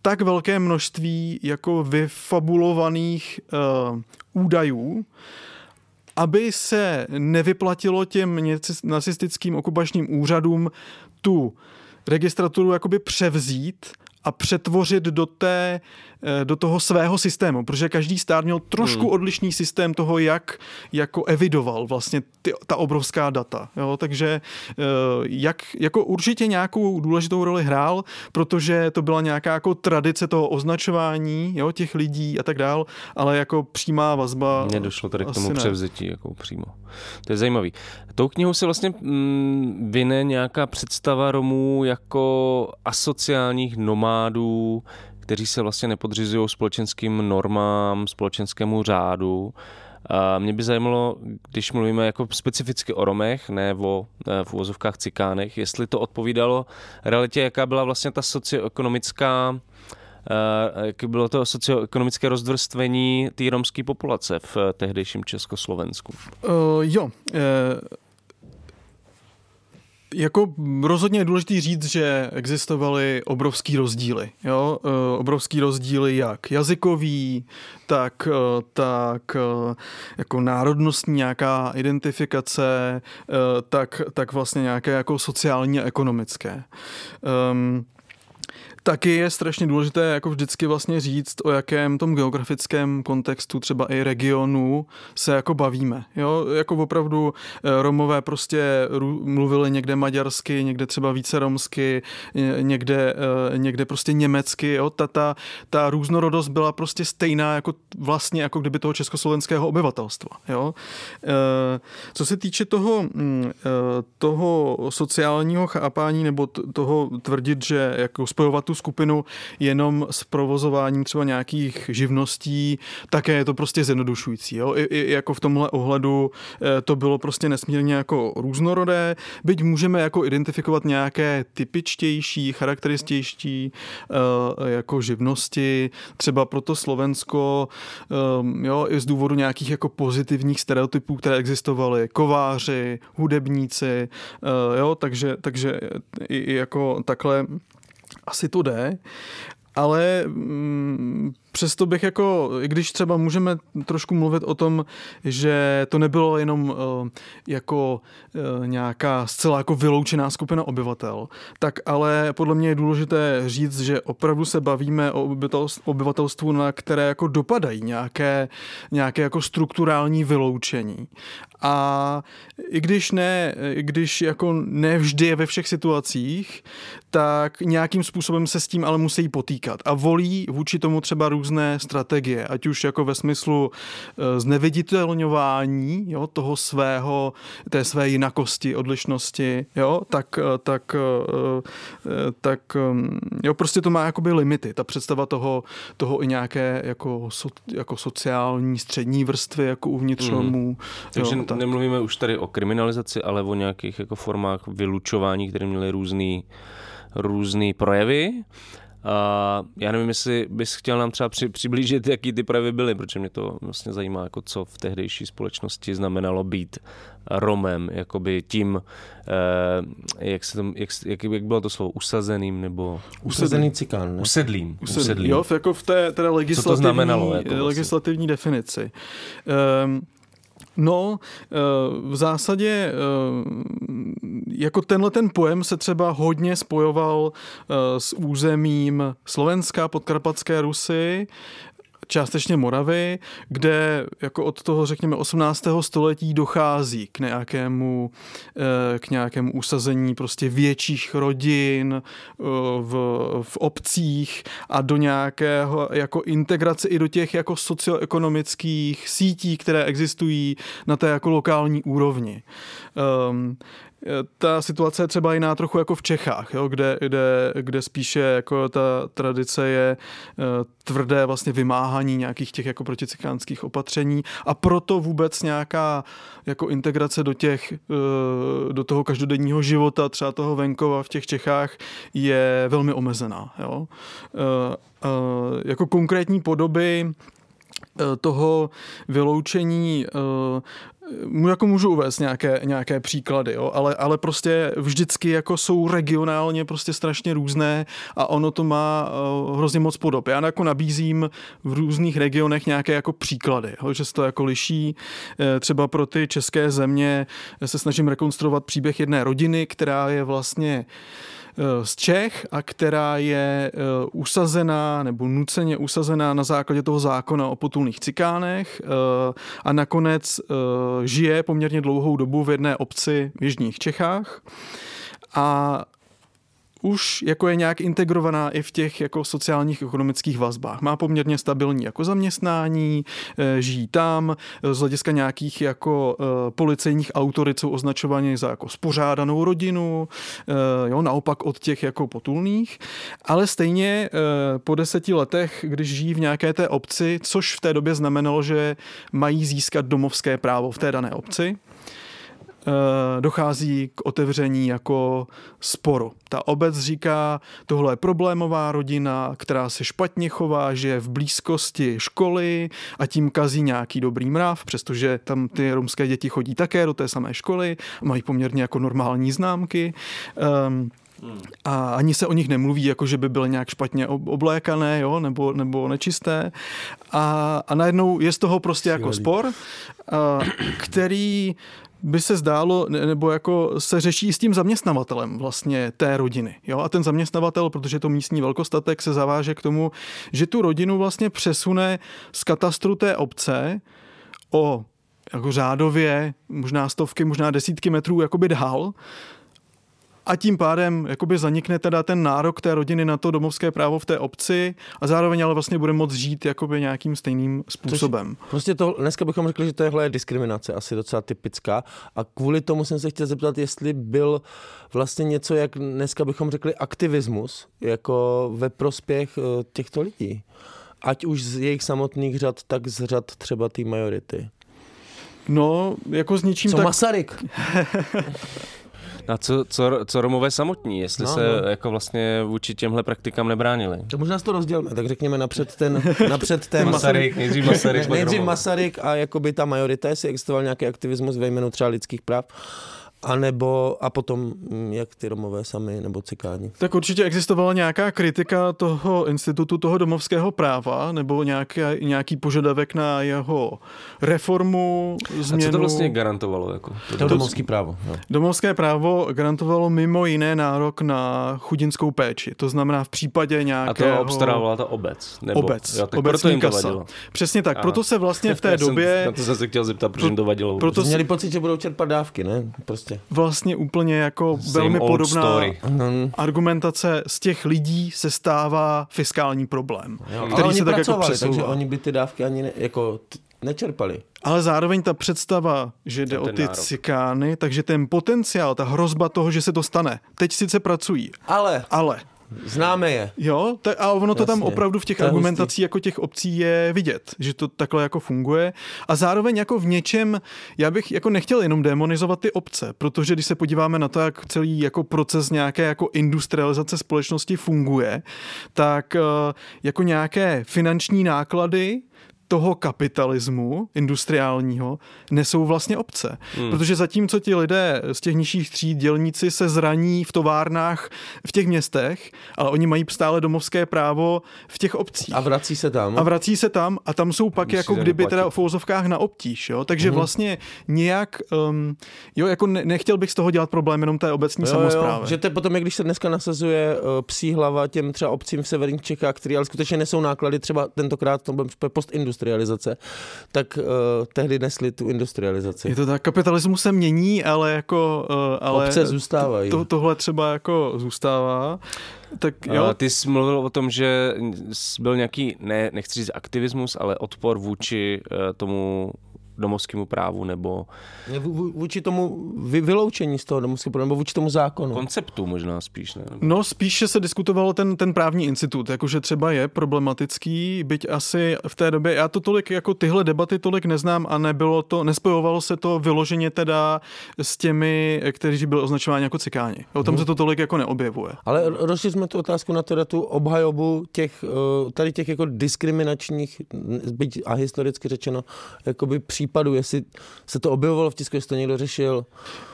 tak velké množství jako vyfabulovaných uh, údajů, aby se nevyplatilo těm nacistickým okupačním úřadům tu registraturu jakoby převzít a přetvořit do, té, do toho svého systému, protože každý stát měl trošku hmm. odlišný systém toho, jak jako evidoval vlastně ty, ta obrovská data. Jo? Takže eh, jak, jako určitě nějakou důležitou roli hrál, protože to byla nějaká jako tradice toho označování jo, těch lidí a tak dál, ale jako přímá vazba. Nedošlo tady k tomu převzetí jako přímo. To je zajímavý. Tou knihou se vlastně mm, vyne nějaká představa Romů jako asociálních nomádů, kteří se vlastně nepodřizují společenským normám, společenskému řádu. A mě by zajímalo, když mluvíme jako specificky o Romech, ne o v úvozovkách cikánech, jestli to odpovídalo realitě, jaká byla vlastně ta socioekonomická jak bylo to socioekonomické rozdvrstvení té romské populace v tehdejším Československu? Uh, jo, uh jako rozhodně je důležité říct, že existovaly obrovský rozdíly. Jo? E, obrovský rozdíly jak jazykový, tak, e, tak e, jako národnostní nějaká identifikace, tak, tak vlastně nějaké jako sociální a ekonomické. Um, Taky je strašně důležité jako vždycky vlastně říct, o jakém tom geografickém kontextu třeba i regionu se jako bavíme. Jo? Jako opravdu eh, Romové prostě mluvili někde maďarsky, někde třeba více romsky, někde, eh, někde prostě německy. Jo? Ta, ta, ta různorodost byla prostě stejná jako vlastně jako kdyby toho československého obyvatelstva. Jo? Eh, co se týče toho, mm, toho sociálního chápání nebo toho tvrdit, že jako spojovat tu skupinu jenom s provozováním třeba nějakých živností, také je to prostě zjednodušující. Jo? I, I jako v tomhle ohledu eh, to bylo prostě nesmírně jako různorodé, byť můžeme jako identifikovat nějaké typičtější, charakterističtější eh, jako živnosti, třeba pro to Slovensko, ehm, jo, i z důvodu nějakých jako pozitivních stereotypů, které existovaly, kováři, hudebníci, eh, jo, takže, takže i jako takhle asi to jde, ale mm, přesto bych jako, i když třeba můžeme trošku mluvit o tom, že to nebylo jenom uh, jako uh, nějaká zcela jako vyloučená skupina obyvatel, tak ale podle mě je důležité říct, že opravdu se bavíme o obyvatelstvu, na které jako dopadají nějaké, nějaké jako strukturální vyloučení. A i když ne, i když jako nevždy je ve všech situacích, tak nějakým způsobem se s tím ale musí potýkat a volí vůči tomu třeba různé strategie, ať už jako ve smyslu eh, zneviditelňování jo, toho svého, té své jinakosti, odlišnosti, jo, tak, eh, tak, eh, tak jo, prostě to má jakoby limity, ta představa toho, toho i nějaké jako, so, jako sociální střední vrstvy jako uvnitř mm. Takže jo, tak. nemluvíme už tady o kriminalizaci, ale o nějakých jako formách vylučování, které měly různý, různý projevy. A já nevím, jestli bys chtěl nám třeba při, přiblížit, jaký ty projevy byly, protože mě to vlastně zajímá, jako co v tehdejší společnosti znamenalo být Romem, jakoby tím, eh, jak, se to, jak, jak, jak bylo to slovo, usazeným nebo... Usazený cikán, ne? Usedlým. Usedlým. Usedlým. Jo, jako v té teda legislativní, co to znamenalo, jako vlastně? legislativní definici. Um, No, eh, v zásadě eh, jako tenhle ten pojem se třeba hodně spojoval eh, s územím Slovenska, podkarpatské Rusy, částečně Moravy, kde jako od toho, řekněme, 18. století dochází k nějakému, eh, k nějakému usazení prostě větších rodin eh, v, v obcích a do nějakého jako integrace i do těch jako socioekonomických sítí, které existují na té jako lokální úrovni. Um, ta situace je třeba jiná trochu jako v Čechách, jo, kde, kde, kde spíše jako ta tradice je uh, tvrdé vlastně vymáhání nějakých těch jako proticikánských opatření a proto vůbec nějaká jako integrace do těch, uh, do toho každodenního života, třeba toho venkova v těch Čechách je velmi omezená. Jo. Uh, jako konkrétní podoby toho vyloučení jako můžu uvést nějaké, nějaké příklady, jo, ale, ale prostě vždycky jako jsou regionálně prostě strašně různé a ono to má uh, hrozně moc podob. Já jako nabízím v různých regionech nějaké jako příklady, jo, že se to jako liší. E, třeba pro ty české země se snažím rekonstruovat příběh jedné rodiny, která je vlastně Eh, z Čech a která je eh, usazená nebo nuceně usazená na základě toho zákona o potulných cikánech eh, a nakonec žije poměrně dlouhou dobu v jedné obci v Jižních Čechách. A už jako je nějak integrovaná i v těch jako sociálních ekonomických vazbách. Má poměrně stabilní jako zaměstnání, eh, žijí tam, eh, z hlediska nějakých jako eh, policejních autorit jsou označovaní za jako spořádanou rodinu, jo, naopak od těch jako potulných, ale stejně po deseti letech, když žijí v nějaké té obci, což v té době znamenalo, že mají získat domovské právo v té dané obci, dochází k otevření jako sporu. Ta obec říká, tohle je problémová rodina, která se špatně chová, že je v blízkosti školy a tím kazí nějaký dobrý mrav, přestože tam ty romské děti chodí také do té samé školy, mají poměrně jako normální známky. Um, a ani se o nich nemluví, jako že by byly nějak špatně oblékané, jo, nebo, nebo nečisté. A, a najednou je z toho prostě jako spor, a, který by se zdálo, nebo jako se řeší s tím zaměstnavatelem vlastně té rodiny. Jo? A ten zaměstnavatel, protože to místní velkostatek, se zaváže k tomu, že tu rodinu vlastně přesune z katastru té obce o jako řádově možná stovky, možná desítky metrů jakoby dál a tím pádem jakoby zanikne teda ten nárok té rodiny na to domovské právo v té obci a zároveň ale vlastně bude moct žít jakoby nějakým stejným způsobem. Což prostě to, dneska bychom řekli, že tohle je diskriminace asi docela typická a kvůli tomu jsem se chtěl zeptat, jestli byl vlastně něco, jak dneska bychom řekli aktivismus, jako ve prospěch eh, těchto lidí. Ať už z jejich samotných řad, tak z řad třeba té majority. No, jako s ničím Co tak... Masaryk? A co, co, co Romové samotní, jestli no, se no. jako vlastně vůči těmhle praktikám nebránili? To možná to rozdělme, tak řekněme napřed ten, napřed ten Masaryk, nejdřív Masaryk, ne, nejdřív Masaryk a jakoby ta majorita, jestli existoval nějaký aktivismus ve jménu třeba lidských práv a nebo a potom mm, jak ty Romové sami nebo cikáni. Tak určitě existovala nějaká kritika toho institutu toho domovského práva nebo nějaký, nějaký požadavek na jeho reformu, změnu. A co to vlastně garantovalo? Jako, to, to domovské právo. Jo. Domovské právo garantovalo mimo jiné nárok na chudinskou péči. To znamená v případě nějakého... A to obstarávala ta obec? Nebo... Obec. Jo, tak proto jim to vadilo. Přesně tak. Aha. Proto se vlastně v té Já době... Jsem, na to jsem se chtěl zeptat, proč jim to vadilo. Proto měli pocit, že budou čerpat dávky, ne? Prostě vlastně úplně jako Same velmi podobná story. argumentace z těch lidí se stává fiskální problém, jo. který Ale se tak jako přesouvá. takže oni by ty dávky ani ne, jako t- nečerpali. Ale zároveň ta představa, že jde o ty nárok. cikány, takže ten potenciál, ta hrozba toho, že se to stane, teď sice pracují. Ale. Ale Známe je. Jo, tak, a ono to Jasně. tam opravdu v těch argumentacích jako těch obcí je vidět, že to takhle jako funguje. A zároveň jako v něčem, já bych jako nechtěl jenom demonizovat ty obce, protože když se podíváme na to, jak celý jako proces nějaké jako industrializace společnosti funguje, tak eh, jako nějaké finanční náklady toho kapitalismu industriálního nesou vlastně obce. Hmm. Protože zatímco ti lidé z těch nižších tříd, dělníci se zraní v továrnách v těch městech, ale oni mají stále domovské právo v těch obcích. A vrací se tam. A vrací se tam a tam jsou pak Musí jako kdyby platit. teda v fouzovkách na obtíž, jo? Takže hmm. vlastně nějak, um, jo, jako ne, nechtěl bych z toho dělat problém jenom té obecní jo, samozprávy. Jo, že to potom, když se dneska nasazuje uh, psí hlava těm třeba obcím v severních Čechách, které ale skutečně nesou náklady třeba tentokrát to post industrializace, tak uh, tehdy nesli tu industrializaci. Je to tak, kapitalismus se mění, ale jako... Uh, ale Obce zůstávají. To, tohle třeba jako zůstává. Tak jo. A ty jsi mluvil o tom, že byl nějaký, ne, nechci říct aktivismus, ale odpor vůči tomu domovskému právu nebo vůči tomu vyloučení z toho domovského práva nebo vůči tomu zákonu? Konceptu možná spíš, ne? No spíše se diskutovalo ten, ten právní institut, jakože třeba je problematický, byť asi v té době, já to tolik, jako tyhle debaty tolik neznám a nebylo to, nespojovalo se to vyloženě teda s těmi, kteří byli označováni jako cikáni. O tom hmm. se to tolik jako neobjevuje. Ale rozšiřme tu otázku na teda tu obhajobu těch, eh, tady těch jako diskriminačních, byť a historicky řečeno, jakoby případů, jestli se to objevovalo v tisku, jestli to někdo řešil.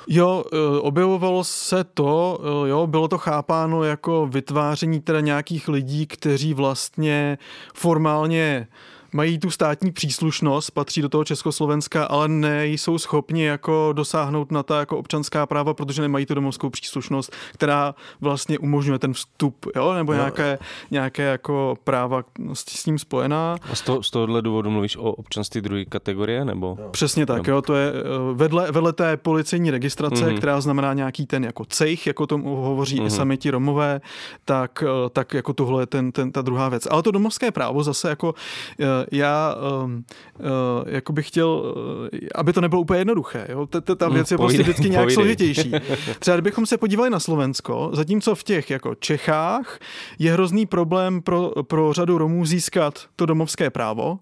Jo, eh, objevovalo se to, eh, jo, bylo to chápáno jako vytváření teda nějakých lidí, kteří vlastně formálně mají tu státní příslušnost, patří do toho Československa, ale nejsou schopni jako dosáhnout na ta jako občanská práva, protože nemají tu domovskou příslušnost, která vlastně umožňuje ten vstup, jo? nebo no. nějaké, nějaké jako práva s, s tím spojená. A z, to, z tohohle důvodu mluvíš o občanství druhé kategorie, nebo? No. Přesně tak, jo, to je eh, vedle, vedle té policejní registrace, mm-hmm. která znamená nějaký ten jako cejch, jako tomu hovoří mm-hmm. i mhm. sami ti Romové, tak, eh, tak jako tohle je ten, ten, ta druhá věc. Ale to domovské právo zase jako eh, já um, uh, jako bych chtěl, uh, aby to nebylo úplně jednoduché. Jo? Ta, ta věc je prostě vždycky nějak složitější. Třeba kdybychom se podívali na Slovensko, zatímco v těch jako Čechách je hrozný problém pro, pro řadu Romů získat to domovské právo,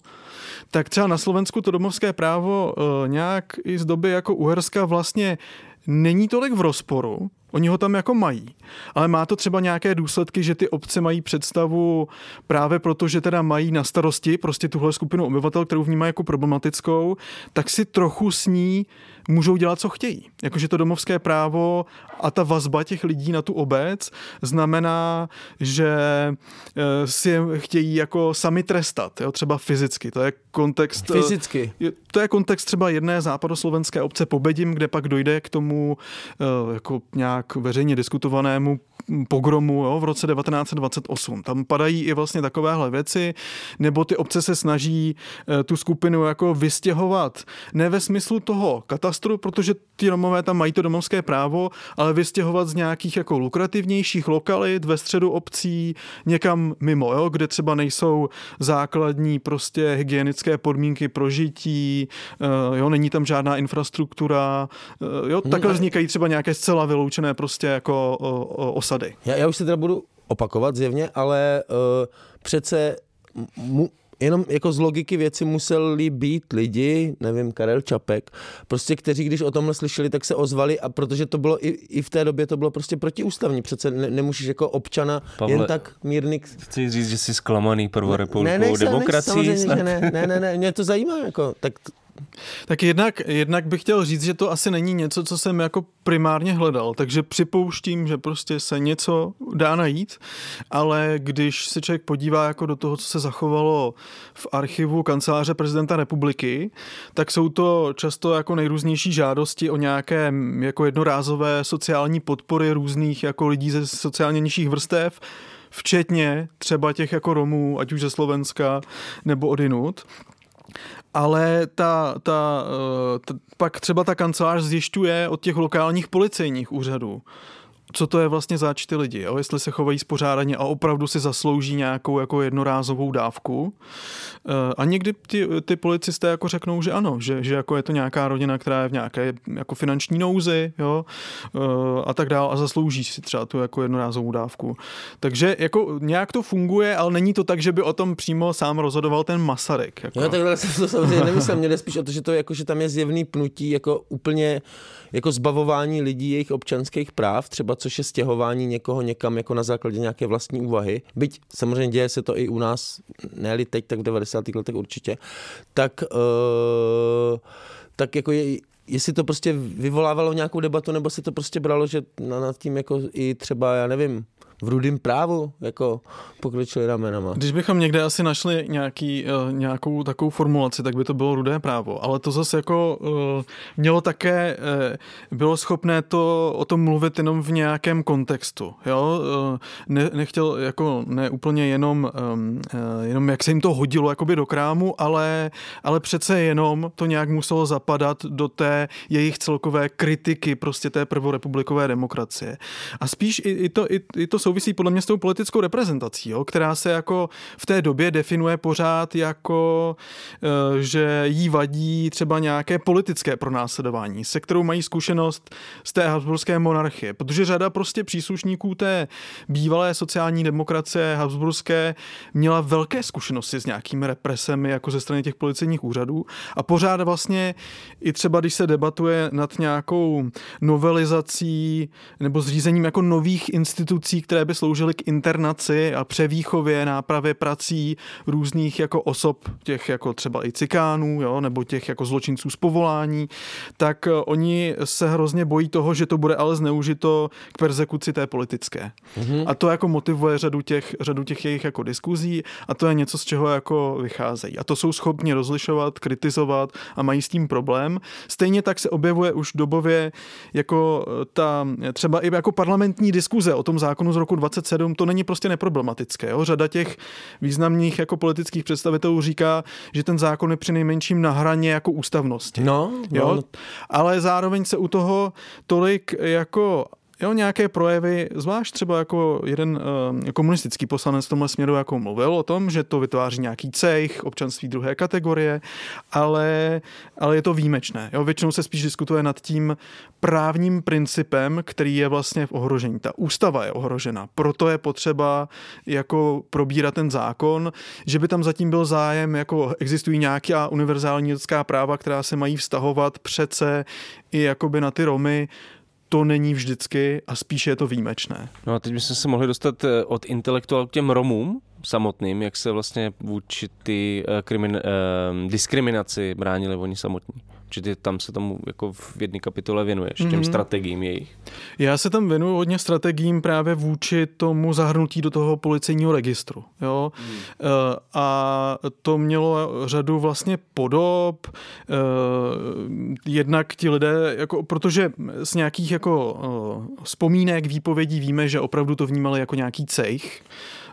tak třeba na Slovensku to domovské právo uh, nějak i z doby jako Uherska vlastně není tolik v rozporu, Oni ho tam jako mají, ale má to třeba nějaké důsledky, že ty obce mají představu právě proto, že teda mají na starosti prostě tuhle skupinu obyvatel, kterou vnímají jako problematickou, tak si trochu s ní můžou dělat, co chtějí. Jakože to domovské právo a ta vazba těch lidí na tu obec znamená, že eh, si je chtějí jako sami trestat, jo, třeba fyzicky. To je kontext... Eh, fyzicky? To je kontext třeba jedné západoslovenské obce Pobedim, kde pak dojde k tomu eh, jako nějak veřejně diskutovanému pogromu jo, v roce 1928. Tam padají i vlastně takovéhle věci, nebo ty obce se snaží tu skupinu jako vystěhovat ne ve smyslu toho katastru, protože ty Romové tam mají to domovské právo, ale vystěhovat z nějakých jako lukrativnějších lokalit ve středu obcí někam mimo, jo, kde třeba nejsou základní prostě hygienické podmínky pro žití, eh, jo, není tam žádná infrastruktura, eh, jo, takhle vznikají třeba nějaké zcela vyloučené prostě jako osady. Já, já už se teda budu opakovat zjevně, ale uh, přece mu, jenom jako z logiky věci museli být lidi, nevím, Karel Čapek, prostě kteří, když o tomhle slyšeli, tak se ozvali a protože to bylo i, i v té době to bylo prostě protiústavní. Přece ne, nemůžeš jako občana Pavle, jen tak mírný... Chci říct, že jsi zklamaný prvorepublikovou ne, demokracií? Ne, ne, ne, ne, ne, mě to zajímá, jako, tak tak jednak, jednak bych chtěl říct, že to asi není něco, co jsem jako primárně hledal, takže připouštím, že prostě se něco dá najít, ale když se člověk podívá jako do toho, co se zachovalo v archivu kanceláře prezidenta republiky, tak jsou to často jako nejrůznější žádosti o nějaké jako jednorázové sociální podpory různých jako lidí ze sociálně nižších vrstev, včetně třeba těch jako Romů, ať už ze Slovenska nebo odinut ale ta, ta, eh, ta, pak třeba ta kancelář zjišťuje od těch lokálních policejních úřadů, co to je vlastně zač ty lidi, jo? jestli se chovají spořádaně a opravdu si zaslouží nějakou jako jednorázovou dávku. Eh, a někdy ty, ty policisté jako řeknou, že ano, že, že jako je to nějaká rodina, která je v nějaké jako finanční nouzi jo? Eh, a tak dál a zaslouží si třeba tu jako jednorázovou dávku. Takže jako nějak to funguje, ale není to tak, že by o tom přímo sám rozhodoval ten Masaryk. Jako. Jo, takhle jsem to samozřejmě nemyslel, mě spíš o to, že to jako, že tam je zjevný pnutí jako úplně jako zbavování lidí jejich občanských práv, třeba což je stěhování někoho někam jako na základě nějaké vlastní úvahy. Byť samozřejmě děje se to i u nás, ne teď, tak v 90. letech určitě, tak, uh, tak jako je, jestli to prostě vyvolávalo nějakou debatu, nebo si to prostě bralo, že nad tím jako i třeba, já nevím, v rudém právu jako pokročili ramenama. Když bychom někde asi našli nějaký, uh, nějakou takovou formulaci, tak by to bylo rudé právo. Ale to zase jako uh, mělo také, uh, bylo schopné to o tom mluvit jenom v nějakém kontextu. Jo? Ne, nechtěl jako ne úplně jenom, jenom jak se jim to hodilo jakoby do krámu, ale, ale přece jenom to nějak muselo zapadat do té jejich celkové kritiky prostě té prvorepublikové demokracie. A spíš i, i to, i, i to jsou souvisí podle mě s tou politickou reprezentací, jo, která se jako v té době definuje pořád jako, eh, že jí vadí třeba nějaké politické pronásledování, se kterou mají zkušenost z té Habsburské monarchie, protože řada prostě příslušníků té bývalé sociální demokracie Habsburské měla velké zkušenosti s nějakými represemi jako ze strany těch policejních úřadů. A pořád vlastně i třeba, když se debatuje nad nějakou novelizací nebo zřízením jako nových institucí, které by sloužily k internaci a převýchově, nápravě prací různých jako osob, těch jako třeba i cikánů, jo, nebo těch jako zločinců z povolání, tak eh, oni se hrozně bojí toho, že to bude ale zneužito k persekuci té politické. Mm-hmm. A to jako motivuje řadu těch, řadu těch jejich jako diskuzí a to je něco, z čeho jako vycházejí. A to jsou schopni rozlišovat, kritizovat a mají s tím problém. Stejně tak se objevuje už dobově jako eh, ta třeba i jako parlamentní diskuze o tom zákonu z roku 27, to není prostě neproblematické. Jo? Řada těch významných jako politických představitelů říká, že ten zákon je při nejmenším na hraně jako ústavnosti. No, jo? no. Ale zároveň se u toho tolik jako Jo, nějaké projevy, zvlášť třeba jako jeden uh, komunistický poslanec v tomhle směru jako mluvil o tom, že to vytváří nějaký cech, občanství druhé kategorie, ale, ale je to výjimečné. Jo, většinou se spíš diskutuje nad tím právním principem, který je vlastně v ohrožení. Ta ústava je ohrožena, proto je potřeba jako probírat ten zákon, že by tam zatím byl zájem, jako existují nějaká univerzální lidská práva, která se mají vztahovat přece i jakoby na ty Romy, to není vždycky a spíše je to výjimečné. No a teď bychom se mohli dostat eh, od intelektuálů k těm Romům samotným, jak se vlastně vůči ty uh, krimin, uh, diskriminaci bránili oni samotní. Určitě tam se tomu jako v jedné kapitole věnuješ, mm-hmm. těm Mhm. strategiím jejich. Já se tam věnuju hodně strategiím právě vůči tomu zahrnutí do toho policejního registru. Jo? Hmm. A to mělo řadu vlastně podob. Eh, Jednak ti lidé, jako, protože z nějakých jako eh, vzpomínek, výpovědí víme, že opravdu to vnímali jako nějaký cejch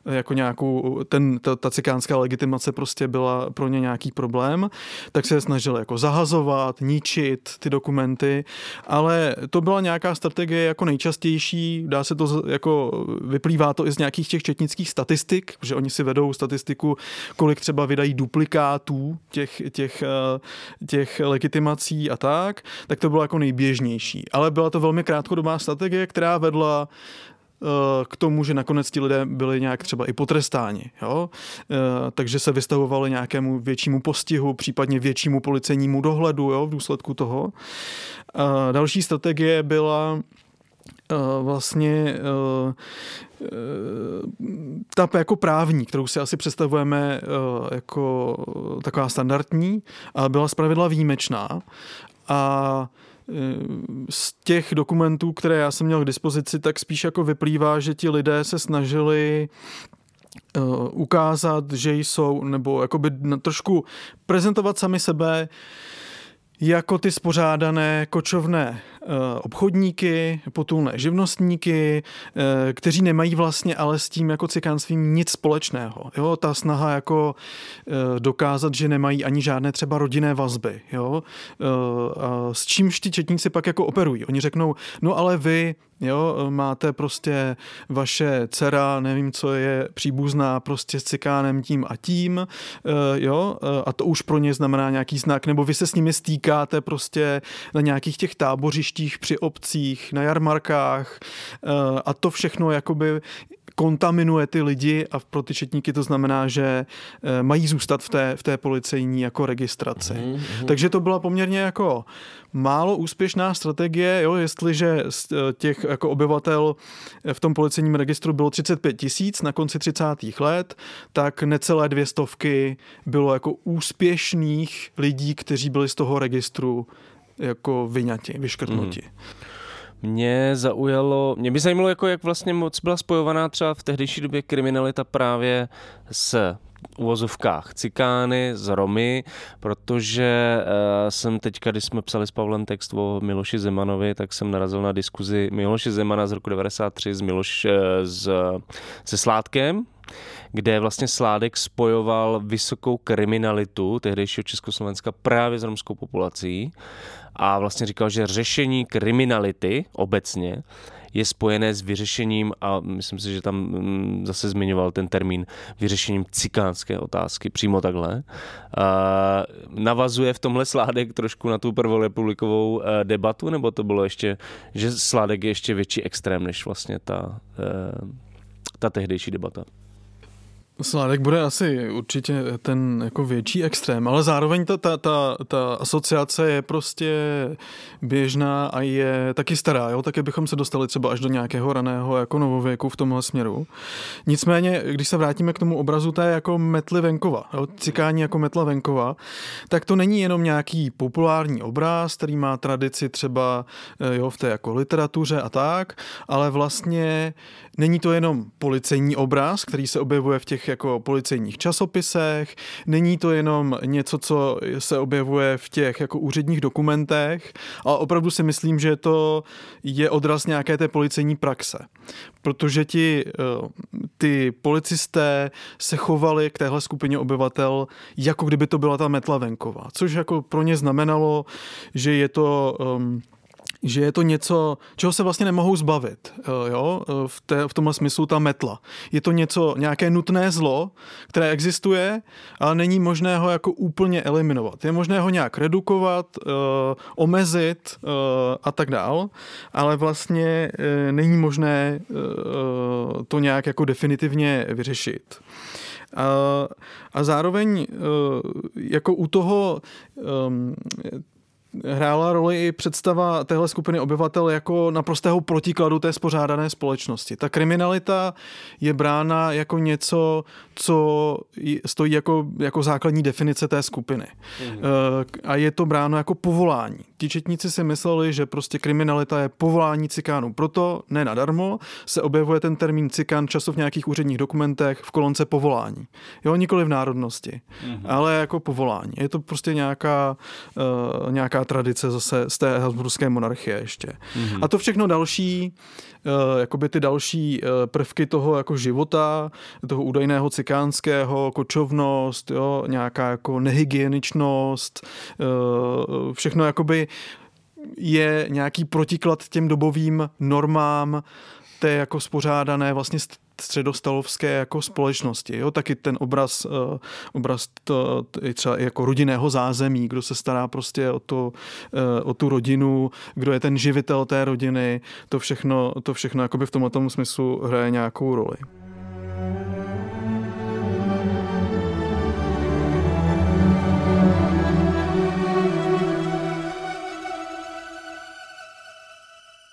jako nějakou, ten, ta, ta cikánská legitimace prostě byla pro ně nějaký problém, tak se je snažili jako zahazovat, ničit ty dokumenty, ale to byla nějaká strategie jako nejčastější, dá se to jako, vyplývá to i z nějakých těch četnických statistik, že oni si vedou statistiku, kolik třeba vydají duplikátů těch, těch, eh, těch legitimací a tak, tak to bylo jako nejběžnější. Ale byla to velmi krátkodobá strategie, která vedla k tomu, že nakonec ti lidé byli nějak třeba i potrestáni. Jo? Eh, Takže se vystavovali nějakému většímu postihu, případně většímu policejnímu dohledu jo? v důsledku toho. A Další strategie byla eh, vlastně eh, eh, ta jako právní, kterou si asi představujeme eh, jako taková standardní, byla zpravidla výjimečná. A eh, z těch dokumentů, které já jsem měl k dispozici, tak spíš jako vyplývá, že ti lidé se snažili eh, ukázat, že jsou, nebo jakoby trošku prezentovat sami sebe jako ty spořádané kočovné eh, obchodníky, potulné živnostníky, eh, kteří nemají vlastně ale s tím jako cikánstvím nic společného. Jo? Ta snaha jako eh, dokázat, že nemají ani žádné třeba rodinné vazby. Jo? A S čímž ti četníci pak jako operují. Oni řeknou, no ale vy Jo, máte prostě vaše dcera, nevím, co je příbuzná prostě s cikánem tím a tím, eh, jo, eh, a to už pro ně znamená nějaký znak, nebo vy se s nimi stýkáte prostě na nějakých těch tábořištích při obcích, na jarmarkách eh, a to všechno jakoby kontaminuje ty lidi a pro ty četníky to znamená, že eh, mají zůstat v té, v té policejní jako registraci. Mm-hmm. Takže to byla poměrně jako málo úspěšná strategie, jo, jestliže z eh, těch jako obyvatel v tom policejním registru bylo 35 tisíc na konci 30. let, tak necelé dvě stovky bylo jako úspěšných lidí, kteří byli z toho registru jako vyňati, vyškrtnuti. Mm. Mě zaujalo, mě by zajímalo, jako jak vlastně moc byla spojovaná třeba v tehdejší době kriminalita právě s uvozovkách cikány, z Romy, protože uh, jsem teďka, když jsme psali s Pavlem text o Miloši Zemanovi, tak jsem narazil na diskuzi Miloše Zemana z roku 93 s Miloš, s, se Sládkem, kde vlastně Sládek spojoval vysokou kriminalitu tehdejšího Československa právě s romskou populací a vlastně říkal, že řešení kriminality obecně je spojené s vyřešením, a myslím si, že tam mm, zase zmiňoval ten termín, vyřešením cikánské otázky, přímo takhle. Navazuje v tomhle Sládek trošku na tu prvorepublikovou eh, debatu, nebo to bylo ještě, že Sládek je ještě větší extrém, než vlastně ta, eh, ta tehdejší debata? Sládek bude asi určitě ten jako větší extrém, ale zároveň ta, ta, ta, ta asociace je prostě běžná a je taky stará, jo? taky bychom se dostali třeba až do nějakého raného jako novověku v tomhle směru. Nicméně, když se vrátíme k tomu obrazu té jako metly venkova, jo? cikání jako metla venkova, tak to není jenom nějaký populární obraz, který má tradici třeba eh, jo, v té jako literatuře a tak, ale vlastně není to jenom policejní obraz, který se objevuje v těch jako policejních časopisech, není to jenom něco, co se objevuje v těch jako úředních dokumentech, ale opravdu si myslím, že to je odraz nějaké té policejní praxe. Protože ti, eh, ty policisté se chovali k téhle skupině obyvatel, jako kdyby to byla ta metla venková, což jako pro ně znamenalo, že je to um, že je to něco, čeho se vlastně nemohou zbavit, eh, jo? Eh, v, té, v tomhle smyslu ta metla. Je to něco, nějaké nutné zlo, které existuje, ale není možné ho jako úplně eliminovat. Je možné ho nějak redukovat, uh, omezit a tak dál, ale vlastně není možné to nějak jako definitivně vyřešit. A, a zároveň jako u toho um, hrála roli i představa téhle skupiny obyvatel jako naprostého protikladu té spořádané společnosti. Ta kriminalita je brána jako něco, co stojí jako, jako základní definice té skupiny. Mhm. A je to bráno jako povolání. Ti četníci si mysleli, že prostě kriminalita je povolání cikánů. Proto ne nadarmo se objevuje ten termín cikán často v nějakých úředních dokumentech v kolonce povolání. Jo, nikoli v národnosti, mhm. ale jako povolání. Je to prostě nějaká, uh, nějaká tradice zase z té Habsburské monarchie ještě. Mm-hmm. A to všechno další, uh, jakoby ty další uh, prvky toho jako života, toho údajného cikánského, kočovnost, jo, nějaká jako nehygieničnost, uh, všechno jakoby je nějaký protiklad těm dobovým normám té jako spořádané vlastně středostalovské jako společnosti. Jo? Taky ten obraz, uh, obraz to, to, třeba jako rodinného zázemí, kdo se stará prostě o, to, uh, o tu rodinu, kdo je ten živitel té rodiny, to všechno, to všechno v tomhle smyslu hraje nějakou roli.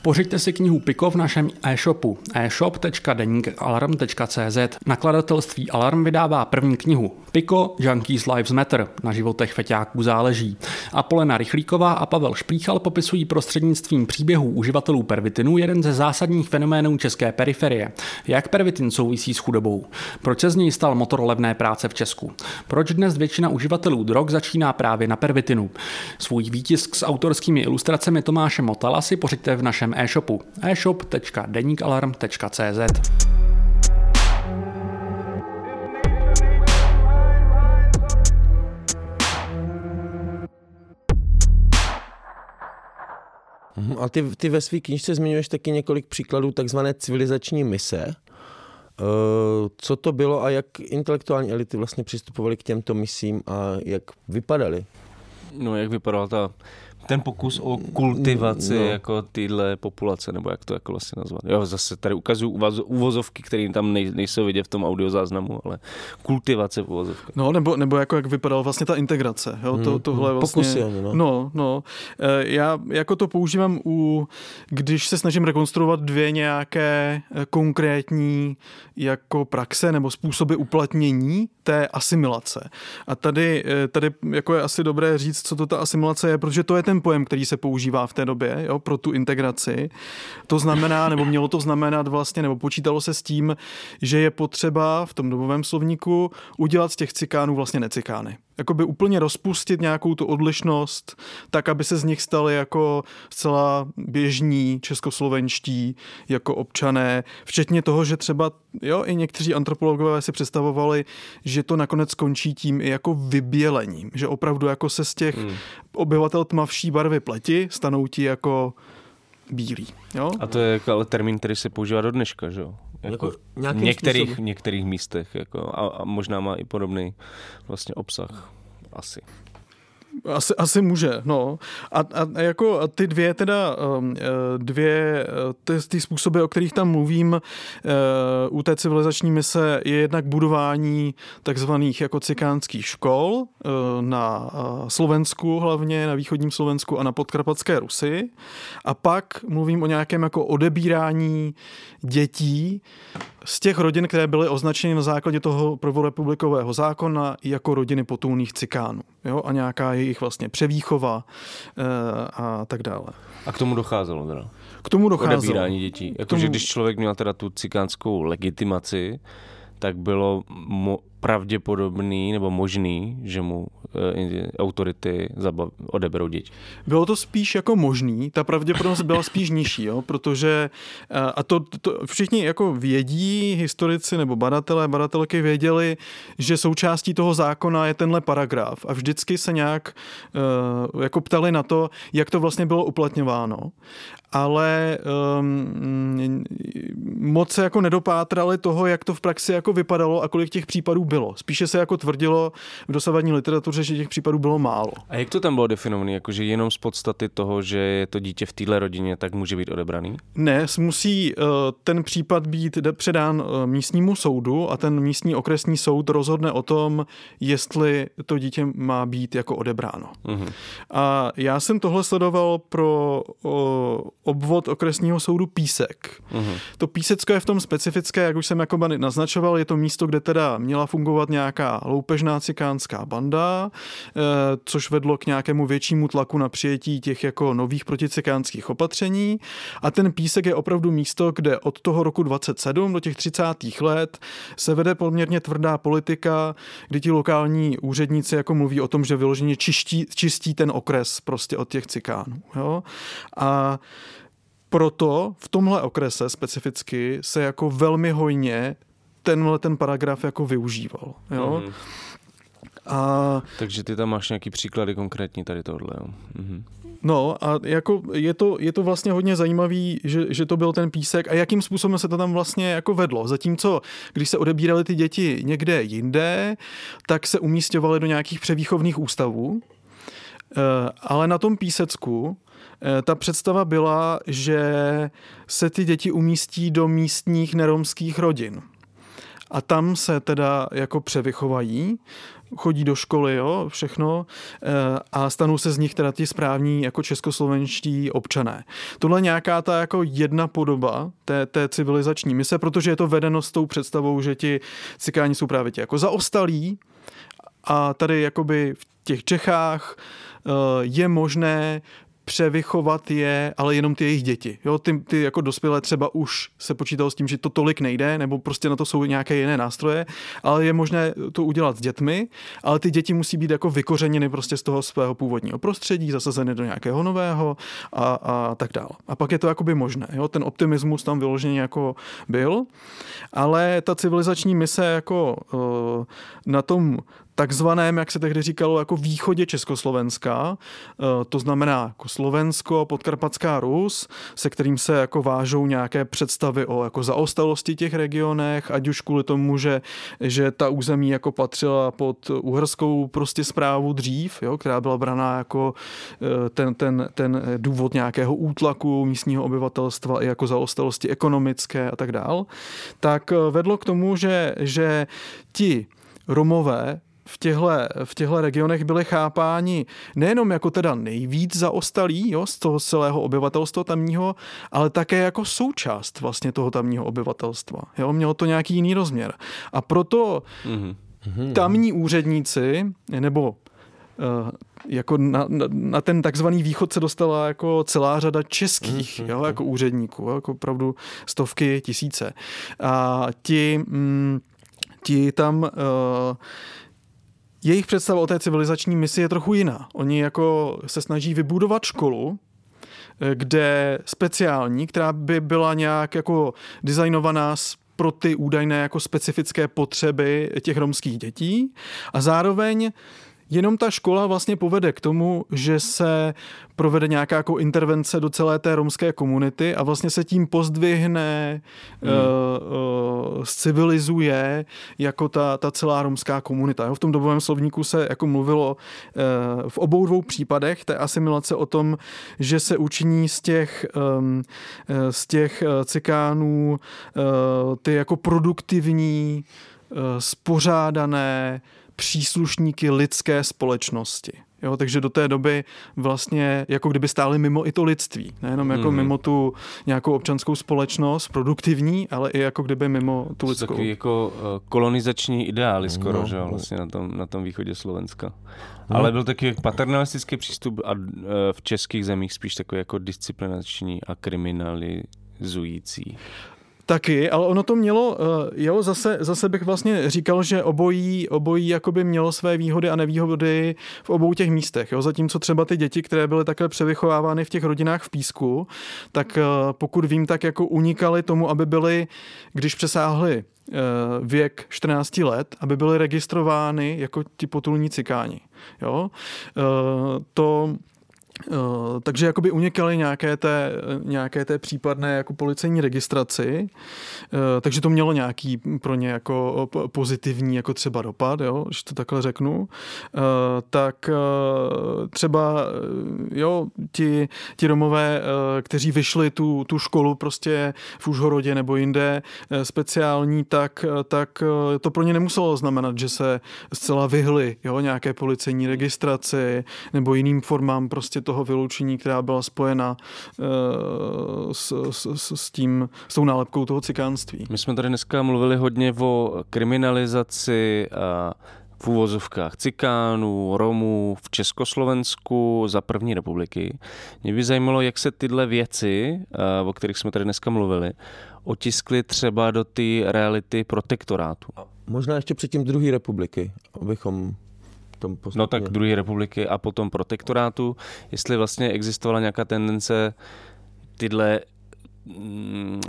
Pořiďte si knihu Piko v našem e-shopu e-shop.denikalarm.cz. Nakladatelství Alarm vydává první knihu Piko Junkies Lives Matter, na životech feťáků záleží. A Polena Rychlíková a Pavel Šplíchal popisují prostřednictvím příběhů uživatelů pervitinu jeden ze zásadních fenoménů české periferie. Jak pervitin souvisí s chudobou? Proč se z něj stal motor levné práce v Česku? Proč dnes většina uživatelů drog začíná právě na pervitinu? Svůj výtisk s autorskými ilustracemi Tomáše Motala si pořiďte v našem e-shopu e-shop.denikalarm.cz. Mhm, a ty, ty ve své knižce zmiňuješ taky několik příkladů takzvané civilizační mise. Eh, co to bylo a jak intelektuální elity vlastně přistupovaly k těmto misím a jak vypadaly? No, jak vypadala ta ten pokus o kultivaci no. jako tyhle populace, nebo jak to jako vlastně nazvat. Jo, zase tady ukazuju uvozovky, které tam nej, nejsou vidět v tom audiozáznamu, ale kultivace v uvozovkách. No, nebo, nebo jako jak vypadala vlastně ta integrace. Jo? To, hmm. tohle hmm. vlastně, Pokusy, no. no. No, e, Já jako to používám u, když se snažím rekonstruovat dvě nějaké e, konkrétní jako praxe nebo způsoby uplatnění té asimilace. A tady, e, tady jako je asi dobré říct, co to ta asimilace je, protože to je ten ten pojem, který se používá v té době jo, pro tu integraci. To znamená, nebo mělo to znamenat vlastně, nebo počítalo se s tím, že je potřeba v tom dobovém slovníku udělat z těch cikánů vlastně necikány. Jakoby úplně rozpustit nějakou tu odlišnost, tak, aby se z nich stali jako zcela běžní českoslovenští jako občané, včetně toho, že třeba jo, i někteří antropologové si představovali, že to nakonec skončí tím i jako vybělením, že opravdu jako se z těch hmm. obyvatel tmavší barvy pleti stanou ti jako bílí. Jo? A to je jako ale termín, který se používá do dneška, že jo? Jako v některých, některých místech jako, a, a možná má i podobný vlastně obsah. Asi. Asi, asi může, no. A, a jako ty dvě teda, um, eh, dvě eh, ty, ty způsoby, o kterých tam mluvím uh, u té civilizační mise je jednak budování takzvaných jako cikánských škol na Slovensku hlavně, na východním Slovensku a na podkarpatské Rusy. A pak mluvím o nějakém jako odebírání dětí z těch rodin, které byly označeny na základě toho prvorepublikového zákona jako rodiny potulných cikánů. Jo? A nějaká jejich vlastně převýchova e, a tak dále. A k tomu docházelo teda? K tomu docházelo. Odebírání dětí. Jakože tomu... když člověk měl teda tu cikánskou legitimaci, tak bylo mo- pravděpodobný nebo možný, že mu e, autority odeberou děti? Bylo to spíš jako možný, ta pravděpodobnost byla spíš nižší, jo, protože e, a to, to všichni jako vědí, historici nebo badatelé, badatelky věděli, že součástí toho zákona je tenhle paragraf. A vždycky se nějak e, jako ptali na to, jak to vlastně bylo uplatňováno ale um, moc se jako nedopátrali toho, jak to v praxi jako vypadalo a kolik těch případů bylo. Spíše se jako tvrdilo v dosavadní literatuře, že těch případů bylo málo. A jak to tam bylo definované? Jakože jenom z podstaty toho, že je to dítě v téhle rodině, tak může být odebraný? Ne, musí uh, ten případ být předán uh, místnímu soudu a ten místní okresní soud rozhodne o tom, jestli to dítě má být jako odebráno. Uh-huh. A já jsem tohle sledoval pro uh, obvod okresního soudu Písek. Uh-huh. To Písecko je v tom specifické, jak už jsem jako naznačoval, je to místo, kde teda měla fungovat nějaká loupežná cikánská banda, eh, což vedlo k nějakému většímu tlaku na přijetí těch jako nových proticikánských opatření. A ten Písek je opravdu místo, kde od toho roku 27 do těch 30. let se vede poměrně tvrdá politika, kdy ti lokální úředníci jako mluví o tom, že vyloženě čistí, čistí ten okres prostě od těch cikánů. Jo? A proto v tomhle okrese specificky se jako velmi hojně tenhle ten paragraf jako využíval. Jo? Mm. A... Takže ty tam máš nějaký příklady konkrétní tady tohle. Jo? Mm-hmm. No a jako je to, je to vlastně hodně zajímavý, že, že to byl ten písek a jakým způsobem se to tam vlastně jako vedlo. Zatímco, když se odebírali ty děti někde jinde, tak se umístěvaly do nějakých převýchovných ústavů, eh, ale na tom písecku ta představa byla, že se ty děti umístí do místních neromských rodin. A tam se teda jako převychovají, chodí do školy, jo, všechno, eh, a stanou se z nich teda ti správní jako českoslovenští občané. Tohle nějaká ta jako jedna podoba té, té civilizační mise, protože je to vedeno s tou představou, že ti cikáni jsou právě ti jako zaostalí a tady jakoby v těch Čechách eh, je možné převychovat je, ale jenom ty jejich děti. Jo, ty, ty jako dospělé třeba už se počítalo s tím, že to tolik nejde, nebo prostě na to jsou nějaké jiné nástroje, ale je možné to udělat s dětmi, ale ty děti musí být jako vykořeněny prostě z toho svého původního prostředí, zasazeny do nějakého nového a, a tak dále. A pak je to jakoby možné. Jo? Ten optimismus tam vyloženě jako byl, ale ta civilizační mise jako uh, na tom takzvaném, jak se tehdy říkalo, jako východě Československa, eh, to znamená jako Slovensko, Podkarpatská Rus, se kterým se jako vážou nějaké představy o jako zaostalosti těch regionech, ať už kvůli tomu, že, že ta území jako patřila pod uherskou prostě zprávu dřív, jo, která byla braná jako eh, ten, ten, ten důvod nějakého útlaku místního obyvatelstva i jako zaostalosti ekonomické a tak dál, tak eh, vedlo k tomu, že, že ti Romové v těchto, v těchto regionech byli chápáni nejenom jako teda nejvíc zaostalí jo, z toho celého obyvatelstva tamního, ale také jako součást vlastně toho tamního obyvatelstva. Jo, mělo to nějaký jiný rozměr. A proto mm-hmm. tamní úředníci, nebo uh, jako na, na, na ten takzvaný východ se dostala jako celá řada českých mm-hmm. jo, jako úředníků, jo, jako opravdu stovky, tisíce. A ti, mm, ti tam uh, jejich představa o té civilizační misi je trochu jiná. Oni jako se snaží vybudovat školu, eh, kde speciální, která by byla nějak jako designovaná pro ty údajné jako specifické potřeby těch romských dětí a zároveň Jenom ta škola vlastně povede k tomu, že se provede nějaká jako intervence do celé té romské komunity a vlastně se tím pozdvihne, hmm. uh, uh, civilizuje jako ta, ta celá romská komunita. Jo? V tom dobovém slovníku se jako mluvilo uh, v obou dvou případech té asimilace o tom, že se učiní z těch, um, z těch cikánů uh, ty jako produktivní, uh, spořádané, příslušníky lidské společnosti. Jo, takže do té doby vlastně jako kdyby stáli mimo i to lidství. Nejenom jako mm. mimo tu nějakou občanskou společnost, produktivní, ale i jako kdyby mimo tu lidskou. Takový jako eh, kolonizační ideály skoro, no, že no. vlastně na tom, na tom východě Slovenska. No. Ale byl taky paternalistický přístup a eh, v českých zemích spíš takový jako disciplinační a kriminalizující. Taky, ale ono to mělo, eh, jo, zase, zase bych vlastně říkal, že obojí, obojí jakoby mělo své výhody a nevýhody v obou těch místech, jo, zatímco třeba ty děti, které byly takhle převychovávány v těch rodinách v písku, tak eh, pokud vím, tak jako unikaly tomu, aby byly, když přesáhly eh, věk 14 let, aby byly registrovány jako ti potulní cikáni. Jo? To Uh, takže jakoby unikaly nějaké té, nějaké té případné jako policejní registraci, uh, takže to mělo nějaký pro ně jako pozitivní jako třeba dopad, jo, když to takhle řeknu. Tak třeba jo, ti, ti Romové, kteří vyšli tu, tu školu prostě v Užhorodě nebo jinde speciální, tak, tak to pro ně nemuselo znamenat, že se zcela vyhli jo, nějaké policejní registraci nebo jiným formám prostě toho vyloučení, která byla spojena uh, s, s, s, tím, s tou nálepkou toho cikánství. My jsme tady dneska mluvili hodně o kriminalizaci uh, v úvozovkách cikánů, Romů v Československu za první republiky. Mě by zajímalo, jak se tyhle věci, uh, o kterých jsme tady dneska mluvili, otiskly třeba do té reality protektorátu. Možná ještě předtím druhé republiky, abychom tom postupně. No tak druhé republiky a potom protektorátu, jestli vlastně existovala nějaká tendence tyhle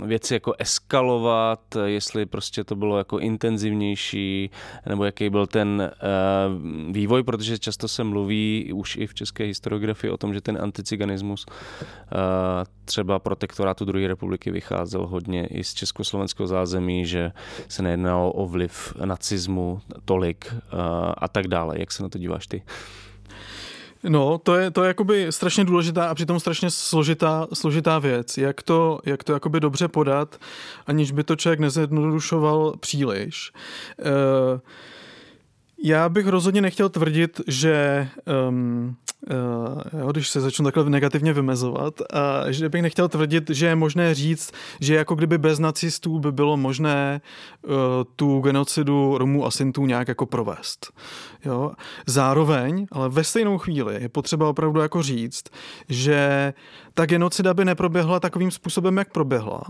věci jako eskalovat, jestli prostě to bylo jako intenzivnější, nebo jaký byl ten uh, vývoj, protože často se mluví už i v české historiografii o tom, že ten anticiganismus uh, třeba protektorátu druhé republiky vycházel hodně i z československého zázemí, že se nejednalo o vliv nacismu tolik uh, a tak dále. Jak se na to díváš ty? No, to je, to je jakoby strašně důležitá a přitom strašně složitá, složitá věc. Jak to, jak to jakoby dobře podat, aniž by to člověk nezjednodušoval příliš. Uh, já bych rozhodně nechtěl tvrdit, že um, uh, jo, když se začnu takhle negativně vymezovat, a že bych nechtěl tvrdit, že je možné říct, že jako kdyby bez nacistů by bylo možné uh, tu genocidu Romů a Sintů nějak jako provést. Jo? Zároveň, ale ve stejnou chvíli je potřeba opravdu jako říct, že ta genocida by neproběhla takovým způsobem, jak proběhla,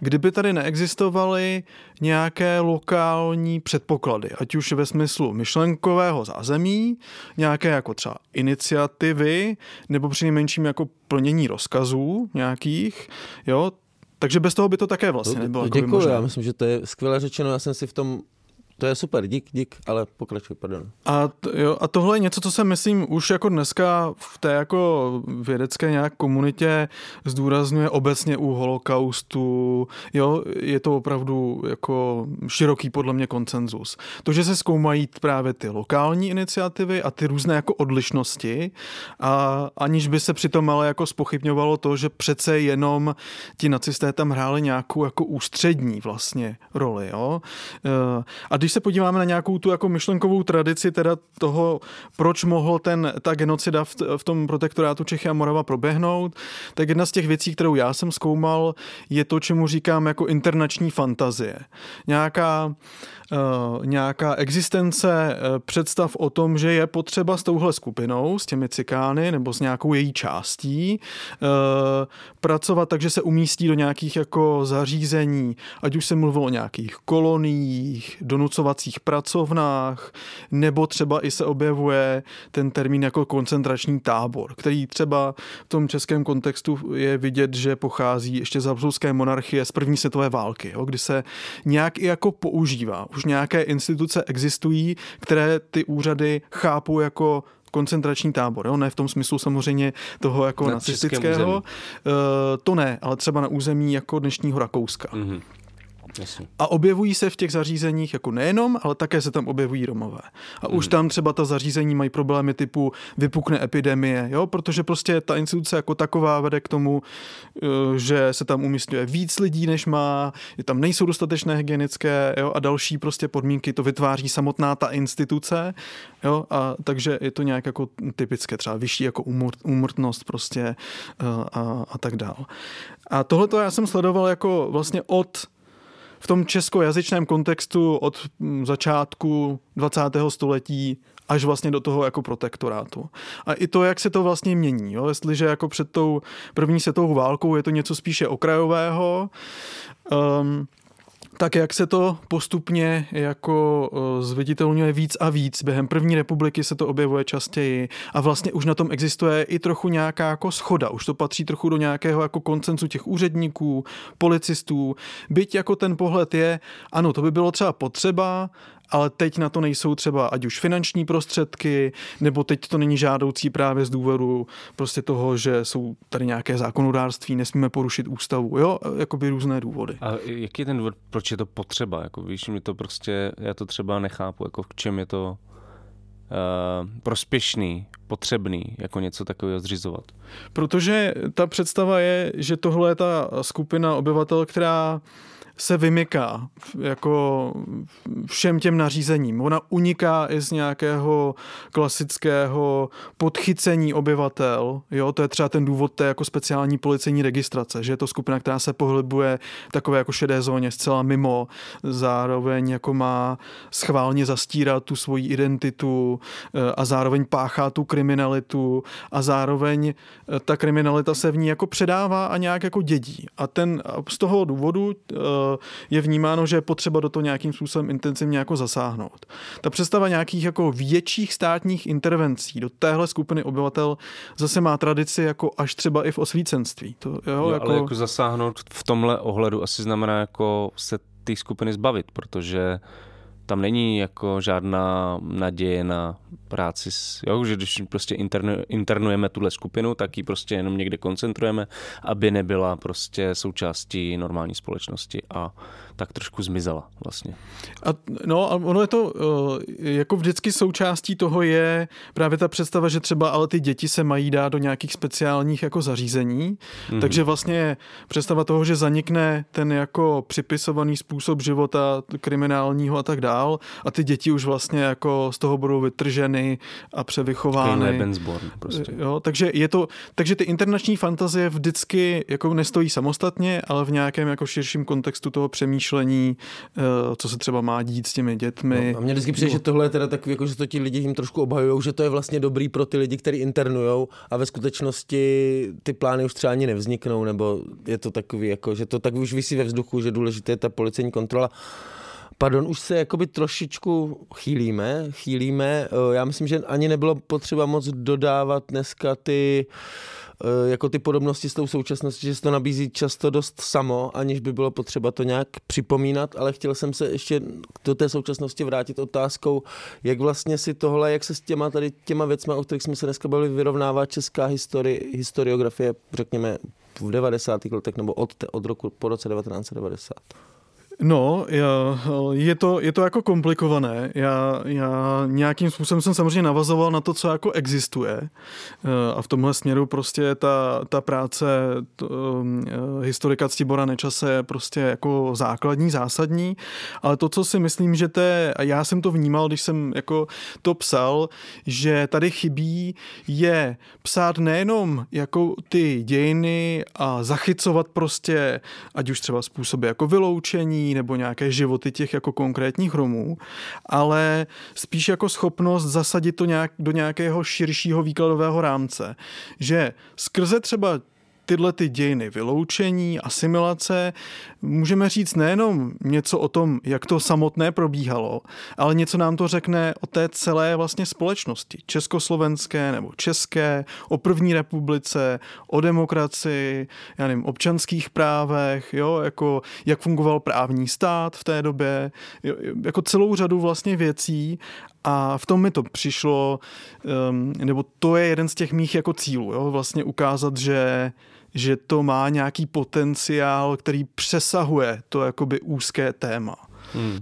kdyby tady neexistovaly nějaké lokální předpoklady, ať už ve smyslu myšlenkového zázemí, nějaké jako třeba iniciativy, nebo přinejmenším jako plnění rozkazů nějakých, jo, takže bez toho by to také vlastně nebylo. Děkuji, já myslím, že to je skvěle řečeno. Já jsem si v tom to je super, dík, dík, ale pokračuj, pardon. A, t, jo, a tohle je něco, co se myslím už jako dneska v té jako vědecké nějak komunitě zdůrazňuje obecně u holokaustu. Jo, je to opravdu jako široký podle mě koncenzus. To, že se zkoumají právě ty lokální iniciativy a ty různé jako odlišnosti a aniž by se přitom ale jako spochybňovalo to, že přece jenom ti nacisté tam hráli nějakou jako ústřední vlastně roli. Jo? E, a když se podíváme na nějakou tu jako myšlenkovou tradici teda toho, proč mohl ten, ta genocida v, v tom protektorátu Čechy a Morava proběhnout, tak jedna z těch věcí, kterou já jsem zkoumal, je to, čemu říkám jako internační fantazie. Nějaká nějaká existence uh, představ o tom, že je potřeba s touhle skupinou, s těmi cikány nebo s nějakou její částí uh, pracovat tak, že se umístí do nějakých jako zařízení, ať už se mluvilo o nějakých koloniích, donuc donucovacích pracovnách, nebo třeba i se objevuje ten termín jako koncentrační tábor, který třeba v tom českém kontextu je vidět, že pochází ještě z habsburské monarchie z první světové války, jo, kdy se nějak i jako používá. Už nějaké instituce existují, které ty úřady chápou jako koncentrační tábor, jo? ne v tom smyslu samozřejmě toho jako Na nacistického, uh, to ne, ale třeba na území jako dnešního Rakouska. Mhm. Jasně. A objevují se v těch zařízeních jako nejenom, ale také se tam objevují Romové. A už tam třeba ta zařízení mají problémy typu vypukne epidemie, jo? protože prostě ta instituce jako taková vede k tomu, eh, že se tam umístňuje víc lidí, než má, je tam nejsou dostatečné hygienické jo? a další prostě podmínky to vytváří samotná ta instituce, jo? a takže je to nějak jako typické, třeba vyšší jako umr, umrtnost prostě eh, a, a tak dál. A tohle já jsem sledoval jako vlastně od v tom českojazyčném kontextu od mm, začátku 20. století až vlastně do toho jako protektorátu. A i to, jak se to vlastně mění. Jo? Jestliže jako před tou první světovou válkou je to něco spíše okrajového, um, tak jak se to postupně jako eh, zviditelňuje víc a víc. Během první republiky se to objevuje častěji a vlastně už na tom existuje i trochu nějaká jako schoda. Už to patří trochu do nějakého jako koncenzu těch úředníků, policistů. Byť jako ten pohled je, ano, to by bylo třeba potřeba, ale teď na to nejsou třeba ať už finanční prostředky, nebo teď to není žádoucí právě z důvodu prostě toho, že jsou tady nějaké zákonodárství, nesmíme porušit ústavu, jo, jakoby různé důvody. A jaký je ten důvod, proč je to potřeba? Jako, víš, mi to prostě, já to třeba nechápu, jako v čem je to uh, prospěšný, potřebný, jako něco takového zřizovat. Protože ta představa je, že tohle je ta skupina obyvatel, která se vymyká jako všem těm nařízením. Ona uniká i z nějakého klasického podchycení obyvatel. Jo, to je třeba ten důvod té jako speciální policejní registrace, že je to skupina, která se pohybuje takové jako šedé zóně zcela mimo, zároveň jako má schválně zastírat tu svoji identitu eh, a zároveň páchá tu kriminalitu a zároveň eh, ta kriminalita se v ní jako předává a nějak jako dědí. A ten z toho důvodu eh, je vnímáno, že je potřeba do toho nějakým způsobem intenzivně jako zasáhnout. Ta představa nějakých jako větších státních intervencí do téhle skupiny obyvatel zase má tradici jako až třeba i v osvícenství. To, jo, Jo, jako... Ale jako zasáhnout v tomhle ohledu asi znamená jako se té skupiny zbavit, protože tam není jako žádná naděje na práci, s, jo, že když prostě internu, internujeme tuhle skupinu, tak ji prostě jenom někde koncentrujeme, aby nebyla prostě součástí normální společnosti a tak trošku zmizela vlastně. A, no a ono je to eh, jako vždycky součástí toho je právě ta představa, že třeba ale ty děti se mají dát do nějakých speciálních jako zařízení, mm-hmm. takže vlastně představa toho, že zanikne ten jako připisovaný způsob života kriminálního a tak dál a ty děti už vlastně jako z toho budou vytrženy a převychovány. Lebensborn prostě. Jo, takže je to, takže ty internační fantazie vždycky jako nestojí samostatně, ale v nějakém jako širším kontextu toho přemýšlení, eh, co se třeba má dít s těmi dětmi. No, a mě vždycky přijde, že tohle je teda takový, jako, že to ti lidi jim trošku obhajují, že to je vlastně dobrý pro ty lidi, kteří internujou a ve skutečnosti ty plány už třeba ani nevzniknou, nebo je to takový, jako, že to tak už vysí ve vzduchu, že důležité je ta policejní kontrola. Pardon, už se jakoby trošičku chýlíme, chýlíme. Eh, Já myslím, že ani nebylo potřeba moc dodávat dneska ty eh, jako ty podobnosti s tou současností, že se to nabízí často dost samo, aniž by bylo potřeba to nějak připomínat, ale chtěl jsem se ještě do té současnosti vrátit otázkou, jak vlastně si tohle, jak se s těma tady těma věcmi, o kterých jsme se dneska bavili, vyrovnává česká histori, historiografie, řekněme, v 90. letech nebo od, od roku po roce 1990. No, já, je, to, je to jako komplikované. Já, já nějakým způsobem jsem samozřejmě navazoval na to, co jako existuje. Eh, A v tomhle směru prostě ta, ta práce t, um, eh, historika Ctibora Nečase je prostě jako základní, zásadní. Ale to, co si myslím, že to je, a já jsem to vnímal, když jsem jako to psal, že tady chybí, je psát nejenom jako ty dějiny a zachycovat prostě, ať už třeba způsoby jako vyloučení, nebo nějaké životy těch jako konkrétních Romů, ale spíš jako schopnost zasadit to nějak do nějakého širšího výkladového rámce. Že skrze třeba tyhle ty dějiny vyloučení, asimilace, můžeme říct nejenom něco o tom, jak to samotné probíhalo, ale něco nám to řekne o té celé vlastně společnosti, československé nebo české, o první republice, o demokracii, já nevím, občanských právech, jo, jako jak fungoval právní stát v té době, jo, jako celou řadu vlastně věcí. A v tom mi to přišlo, um, nebo to je jeden z těch mých jako cílů, jo, vlastně ukázat, že že to má nějaký potenciál, který přesahuje to jakoby úzké téma. Hmm.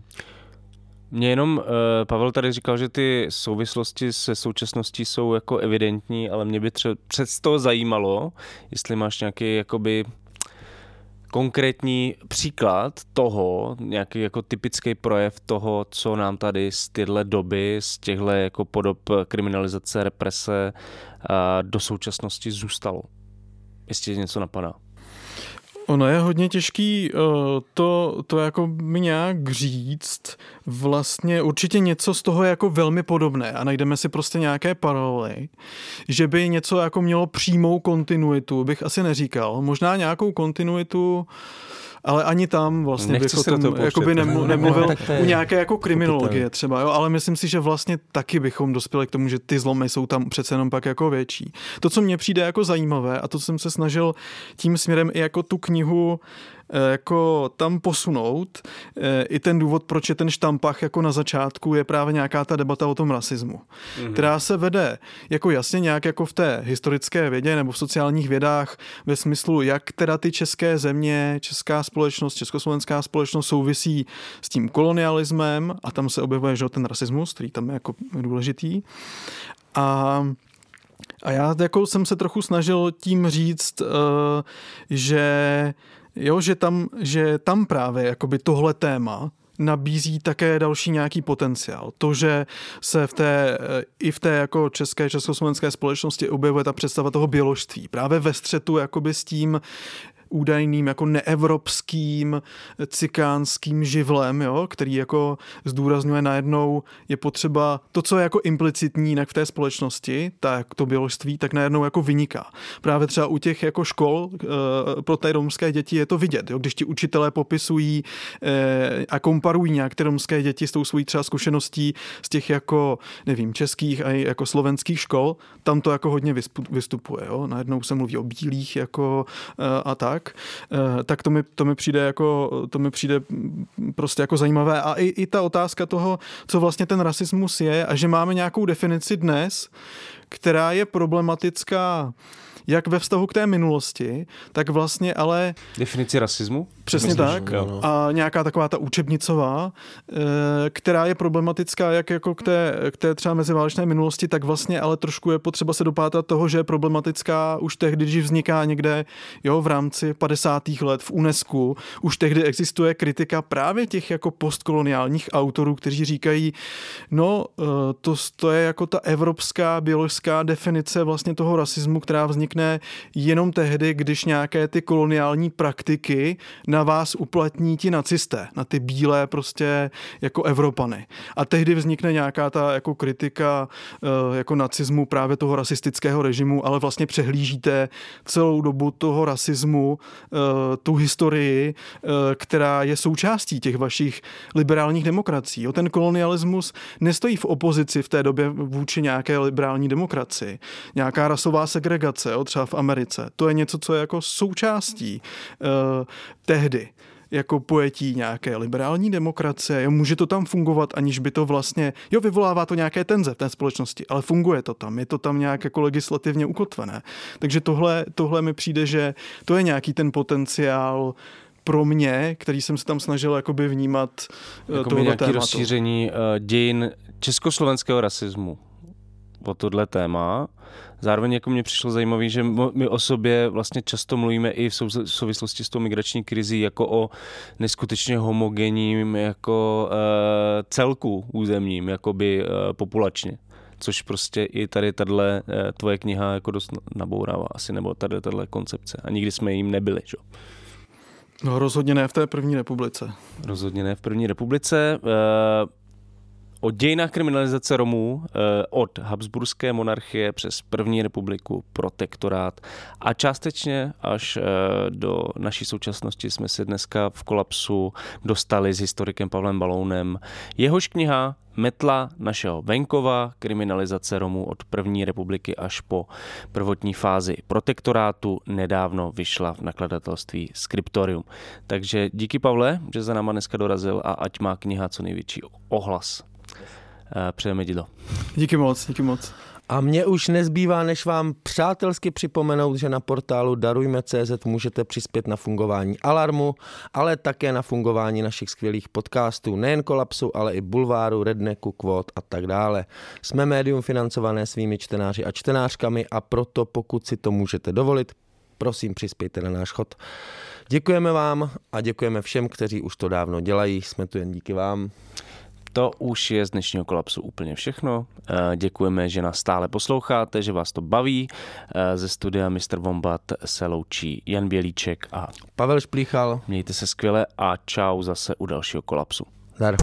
Mě jenom, uh, Pavel tady říkal, že ty souvislosti se současností jsou jako evidentní, ale mě by třeba přesto zajímalo, jestli máš nějaký jakoby konkrétní příklad toho, nějaký jako typický projev toho, co nám tady z téhle doby, z těchto jako podob kriminalizace, represe do současnosti zůstalo. Jestli něco napadá. Ono je hodně těžký eh, to, to jako mi nějak říct. Vlastně určitě něco z toho je jako velmi podobné a najdeme si prostě nějaké paralely. Že by něco jako mělo přímou kontinuitu, bych asi neříkal. Možná nějakou kontinuitu ale ani tam vlastně Nechci bych o tom jakoby nemluvil, nemluvil u nějaké jako kriminologie třeba, jo, ale myslím si, že vlastně taky bychom dospěli k tomu, že ty zlomy jsou tam přece jenom pak jako větší. To, co mně přijde jako zajímavé a to jsem se snažil tím směrem i jako tu knihu Eh, jako tam posunout. Eh, I ten důvod, proč je ten štampach jako na začátku, je právě nějaká ta debata o tom rasismu, mm-hmm. která se vede jako jasně nějak jako v té historické vědě nebo v sociálních vědách ve smyslu, jak teda ty české země, česká společnost, československá společnost souvisí s tím kolonialismem a tam se objevuje že ten rasismus, který tam je jako důležitý. A a já jako jsem se trochu snažil tím říct, uh, že Jo, že tam, že tam právě jakoby tohle téma nabízí také další nějaký potenciál. To, že se v té, i v té jako české, československé společnosti objevuje ta představa toho běložství. Právě ve střetu jakoby s tím, údajným jako neevropským cikánským živlem, jo, který jako zdůrazňuje najednou je potřeba to, co je jako implicitní jinak v té společnosti, tak to běložství, tak najednou jako vyniká. Právě třeba u těch jako škol eh, pro té romské děti je to vidět, jo, když ti učitelé popisují eh, a komparují nějak ty romské děti s tou svojí třeba zkušeností z těch jako, nevím, českých a jako slovenských škol, tam to jako hodně vystupuje, jo. Najednou se mluví o bílých jako eh, a tak tak, eh, tak to mi, to mi přijde jako, to mi přijde prostě jako zajímavé. A i, i ta otázka toho, co vlastně ten rasismus je a že máme nějakou definici dnes, která je problematická jak ve vztahu k té minulosti, tak vlastně ale... Definici rasismu? Přesně Myslím, tak. Jo. A nějaká taková ta učebnicová, eh, která je problematická jak jako k té, k té třeba meziválečné minulosti, tak vlastně ale trošku je potřeba se dopátat toho, že je problematická už tehdy, když vzniká někde jo, v rámci 50. let v UNESCO. Už tehdy existuje kritika právě těch jako postkoloniálních autorů, kteří říkají, no eh, to, to je jako ta evropská biologická definice vlastně toho rasismu, která vznikne jenom tehdy, když nějaké ty koloniální praktiky na vás uplatní ti nacisté, na ty bílé prostě jako Evropany. A tehdy vznikne nějaká ta jako kritika eh, jako nacismu právě toho rasistického režimu, ale vlastně přehlížíte celou dobu toho rasismu, eh, tu historii, eh, která je součástí těch vašich liberálních demokracií. Ten kolonialismus nestojí v opozici v té době vůči nějaké liberální demokracii. Nějaká rasová segregace, třeba v Americe. To je něco, co je jako součástí tehdy jako pojetí nějaké liberální demokracie. Jo, může to tam fungovat, aniž by to vlastně, jo, vyvolává to nějaké tenze v té společnosti, ale funguje to tam, je to tam nějak jako legislativně ukotvené. Takže tohle, tohle mi přijde, že to je nějaký ten potenciál pro mě, který jsem se tam snažil jakoby vnímat jako nějaké tématu. rozšíření uh, dějin československého rasismu o tohle téma Zároveň jako mě přišlo zajímavé, že my o sobě vlastně často mluvíme i v souvislosti s tou migrační krizí jako o neskutečně homogenním jako uh, celku územním, jakoby uh, populačně což prostě i tady tahle uh, tvoje kniha jako dost nabourává asi, nebo tady tahle koncepce. A nikdy jsme jim nebyli, že? No rozhodně ne v té první republice. Rozhodně ne v první republice. Uh, o dějinách kriminalizace Romů eh, od Habsburské monarchie přes první republiku, protektorát a částečně až eh, do naší současnosti jsme se dneska v kolapsu dostali s historikem Pavlem Balounem. Jehož kniha Metla našeho venkova, kriminalizace Romů od první republiky až po prvotní fázi protektorátu nedávno vyšla v nakladatelství Scriptorium. Takže díky Pavle, že za náma dneska dorazil a ať má kniha co největší ohlas. Eh, přejeme ti to. Díky moc, díky moc. A mně už nezbývá, než vám přátelsky připomenout, že na portálu Darujme.cz můžete přispět na fungování Alarmu, ale také na fungování našich skvělých podcastů, nejen Kolapsu, ale i Bulváru, Redneku, Kvot a tak dále. Jsme médium financované svými čtenáři a čtenářkami a proto pokud si to můžete dovolit, prosím přispějte na náš chod. Děkujeme vám a děkujeme všem, kteří už to dávno dělají. Jsme tu jen díky vám. To už je z dnešního kolapsu úplně všechno. Eh, děkujeme, že nás stále posloucháte, že vás to baví. Eh, ze studia Mr. Wombat se loučí Jan Bělíček a Pavel Šplíchal. Mějte se skvěle a čau zase u dalšího kolapsu. Zdar.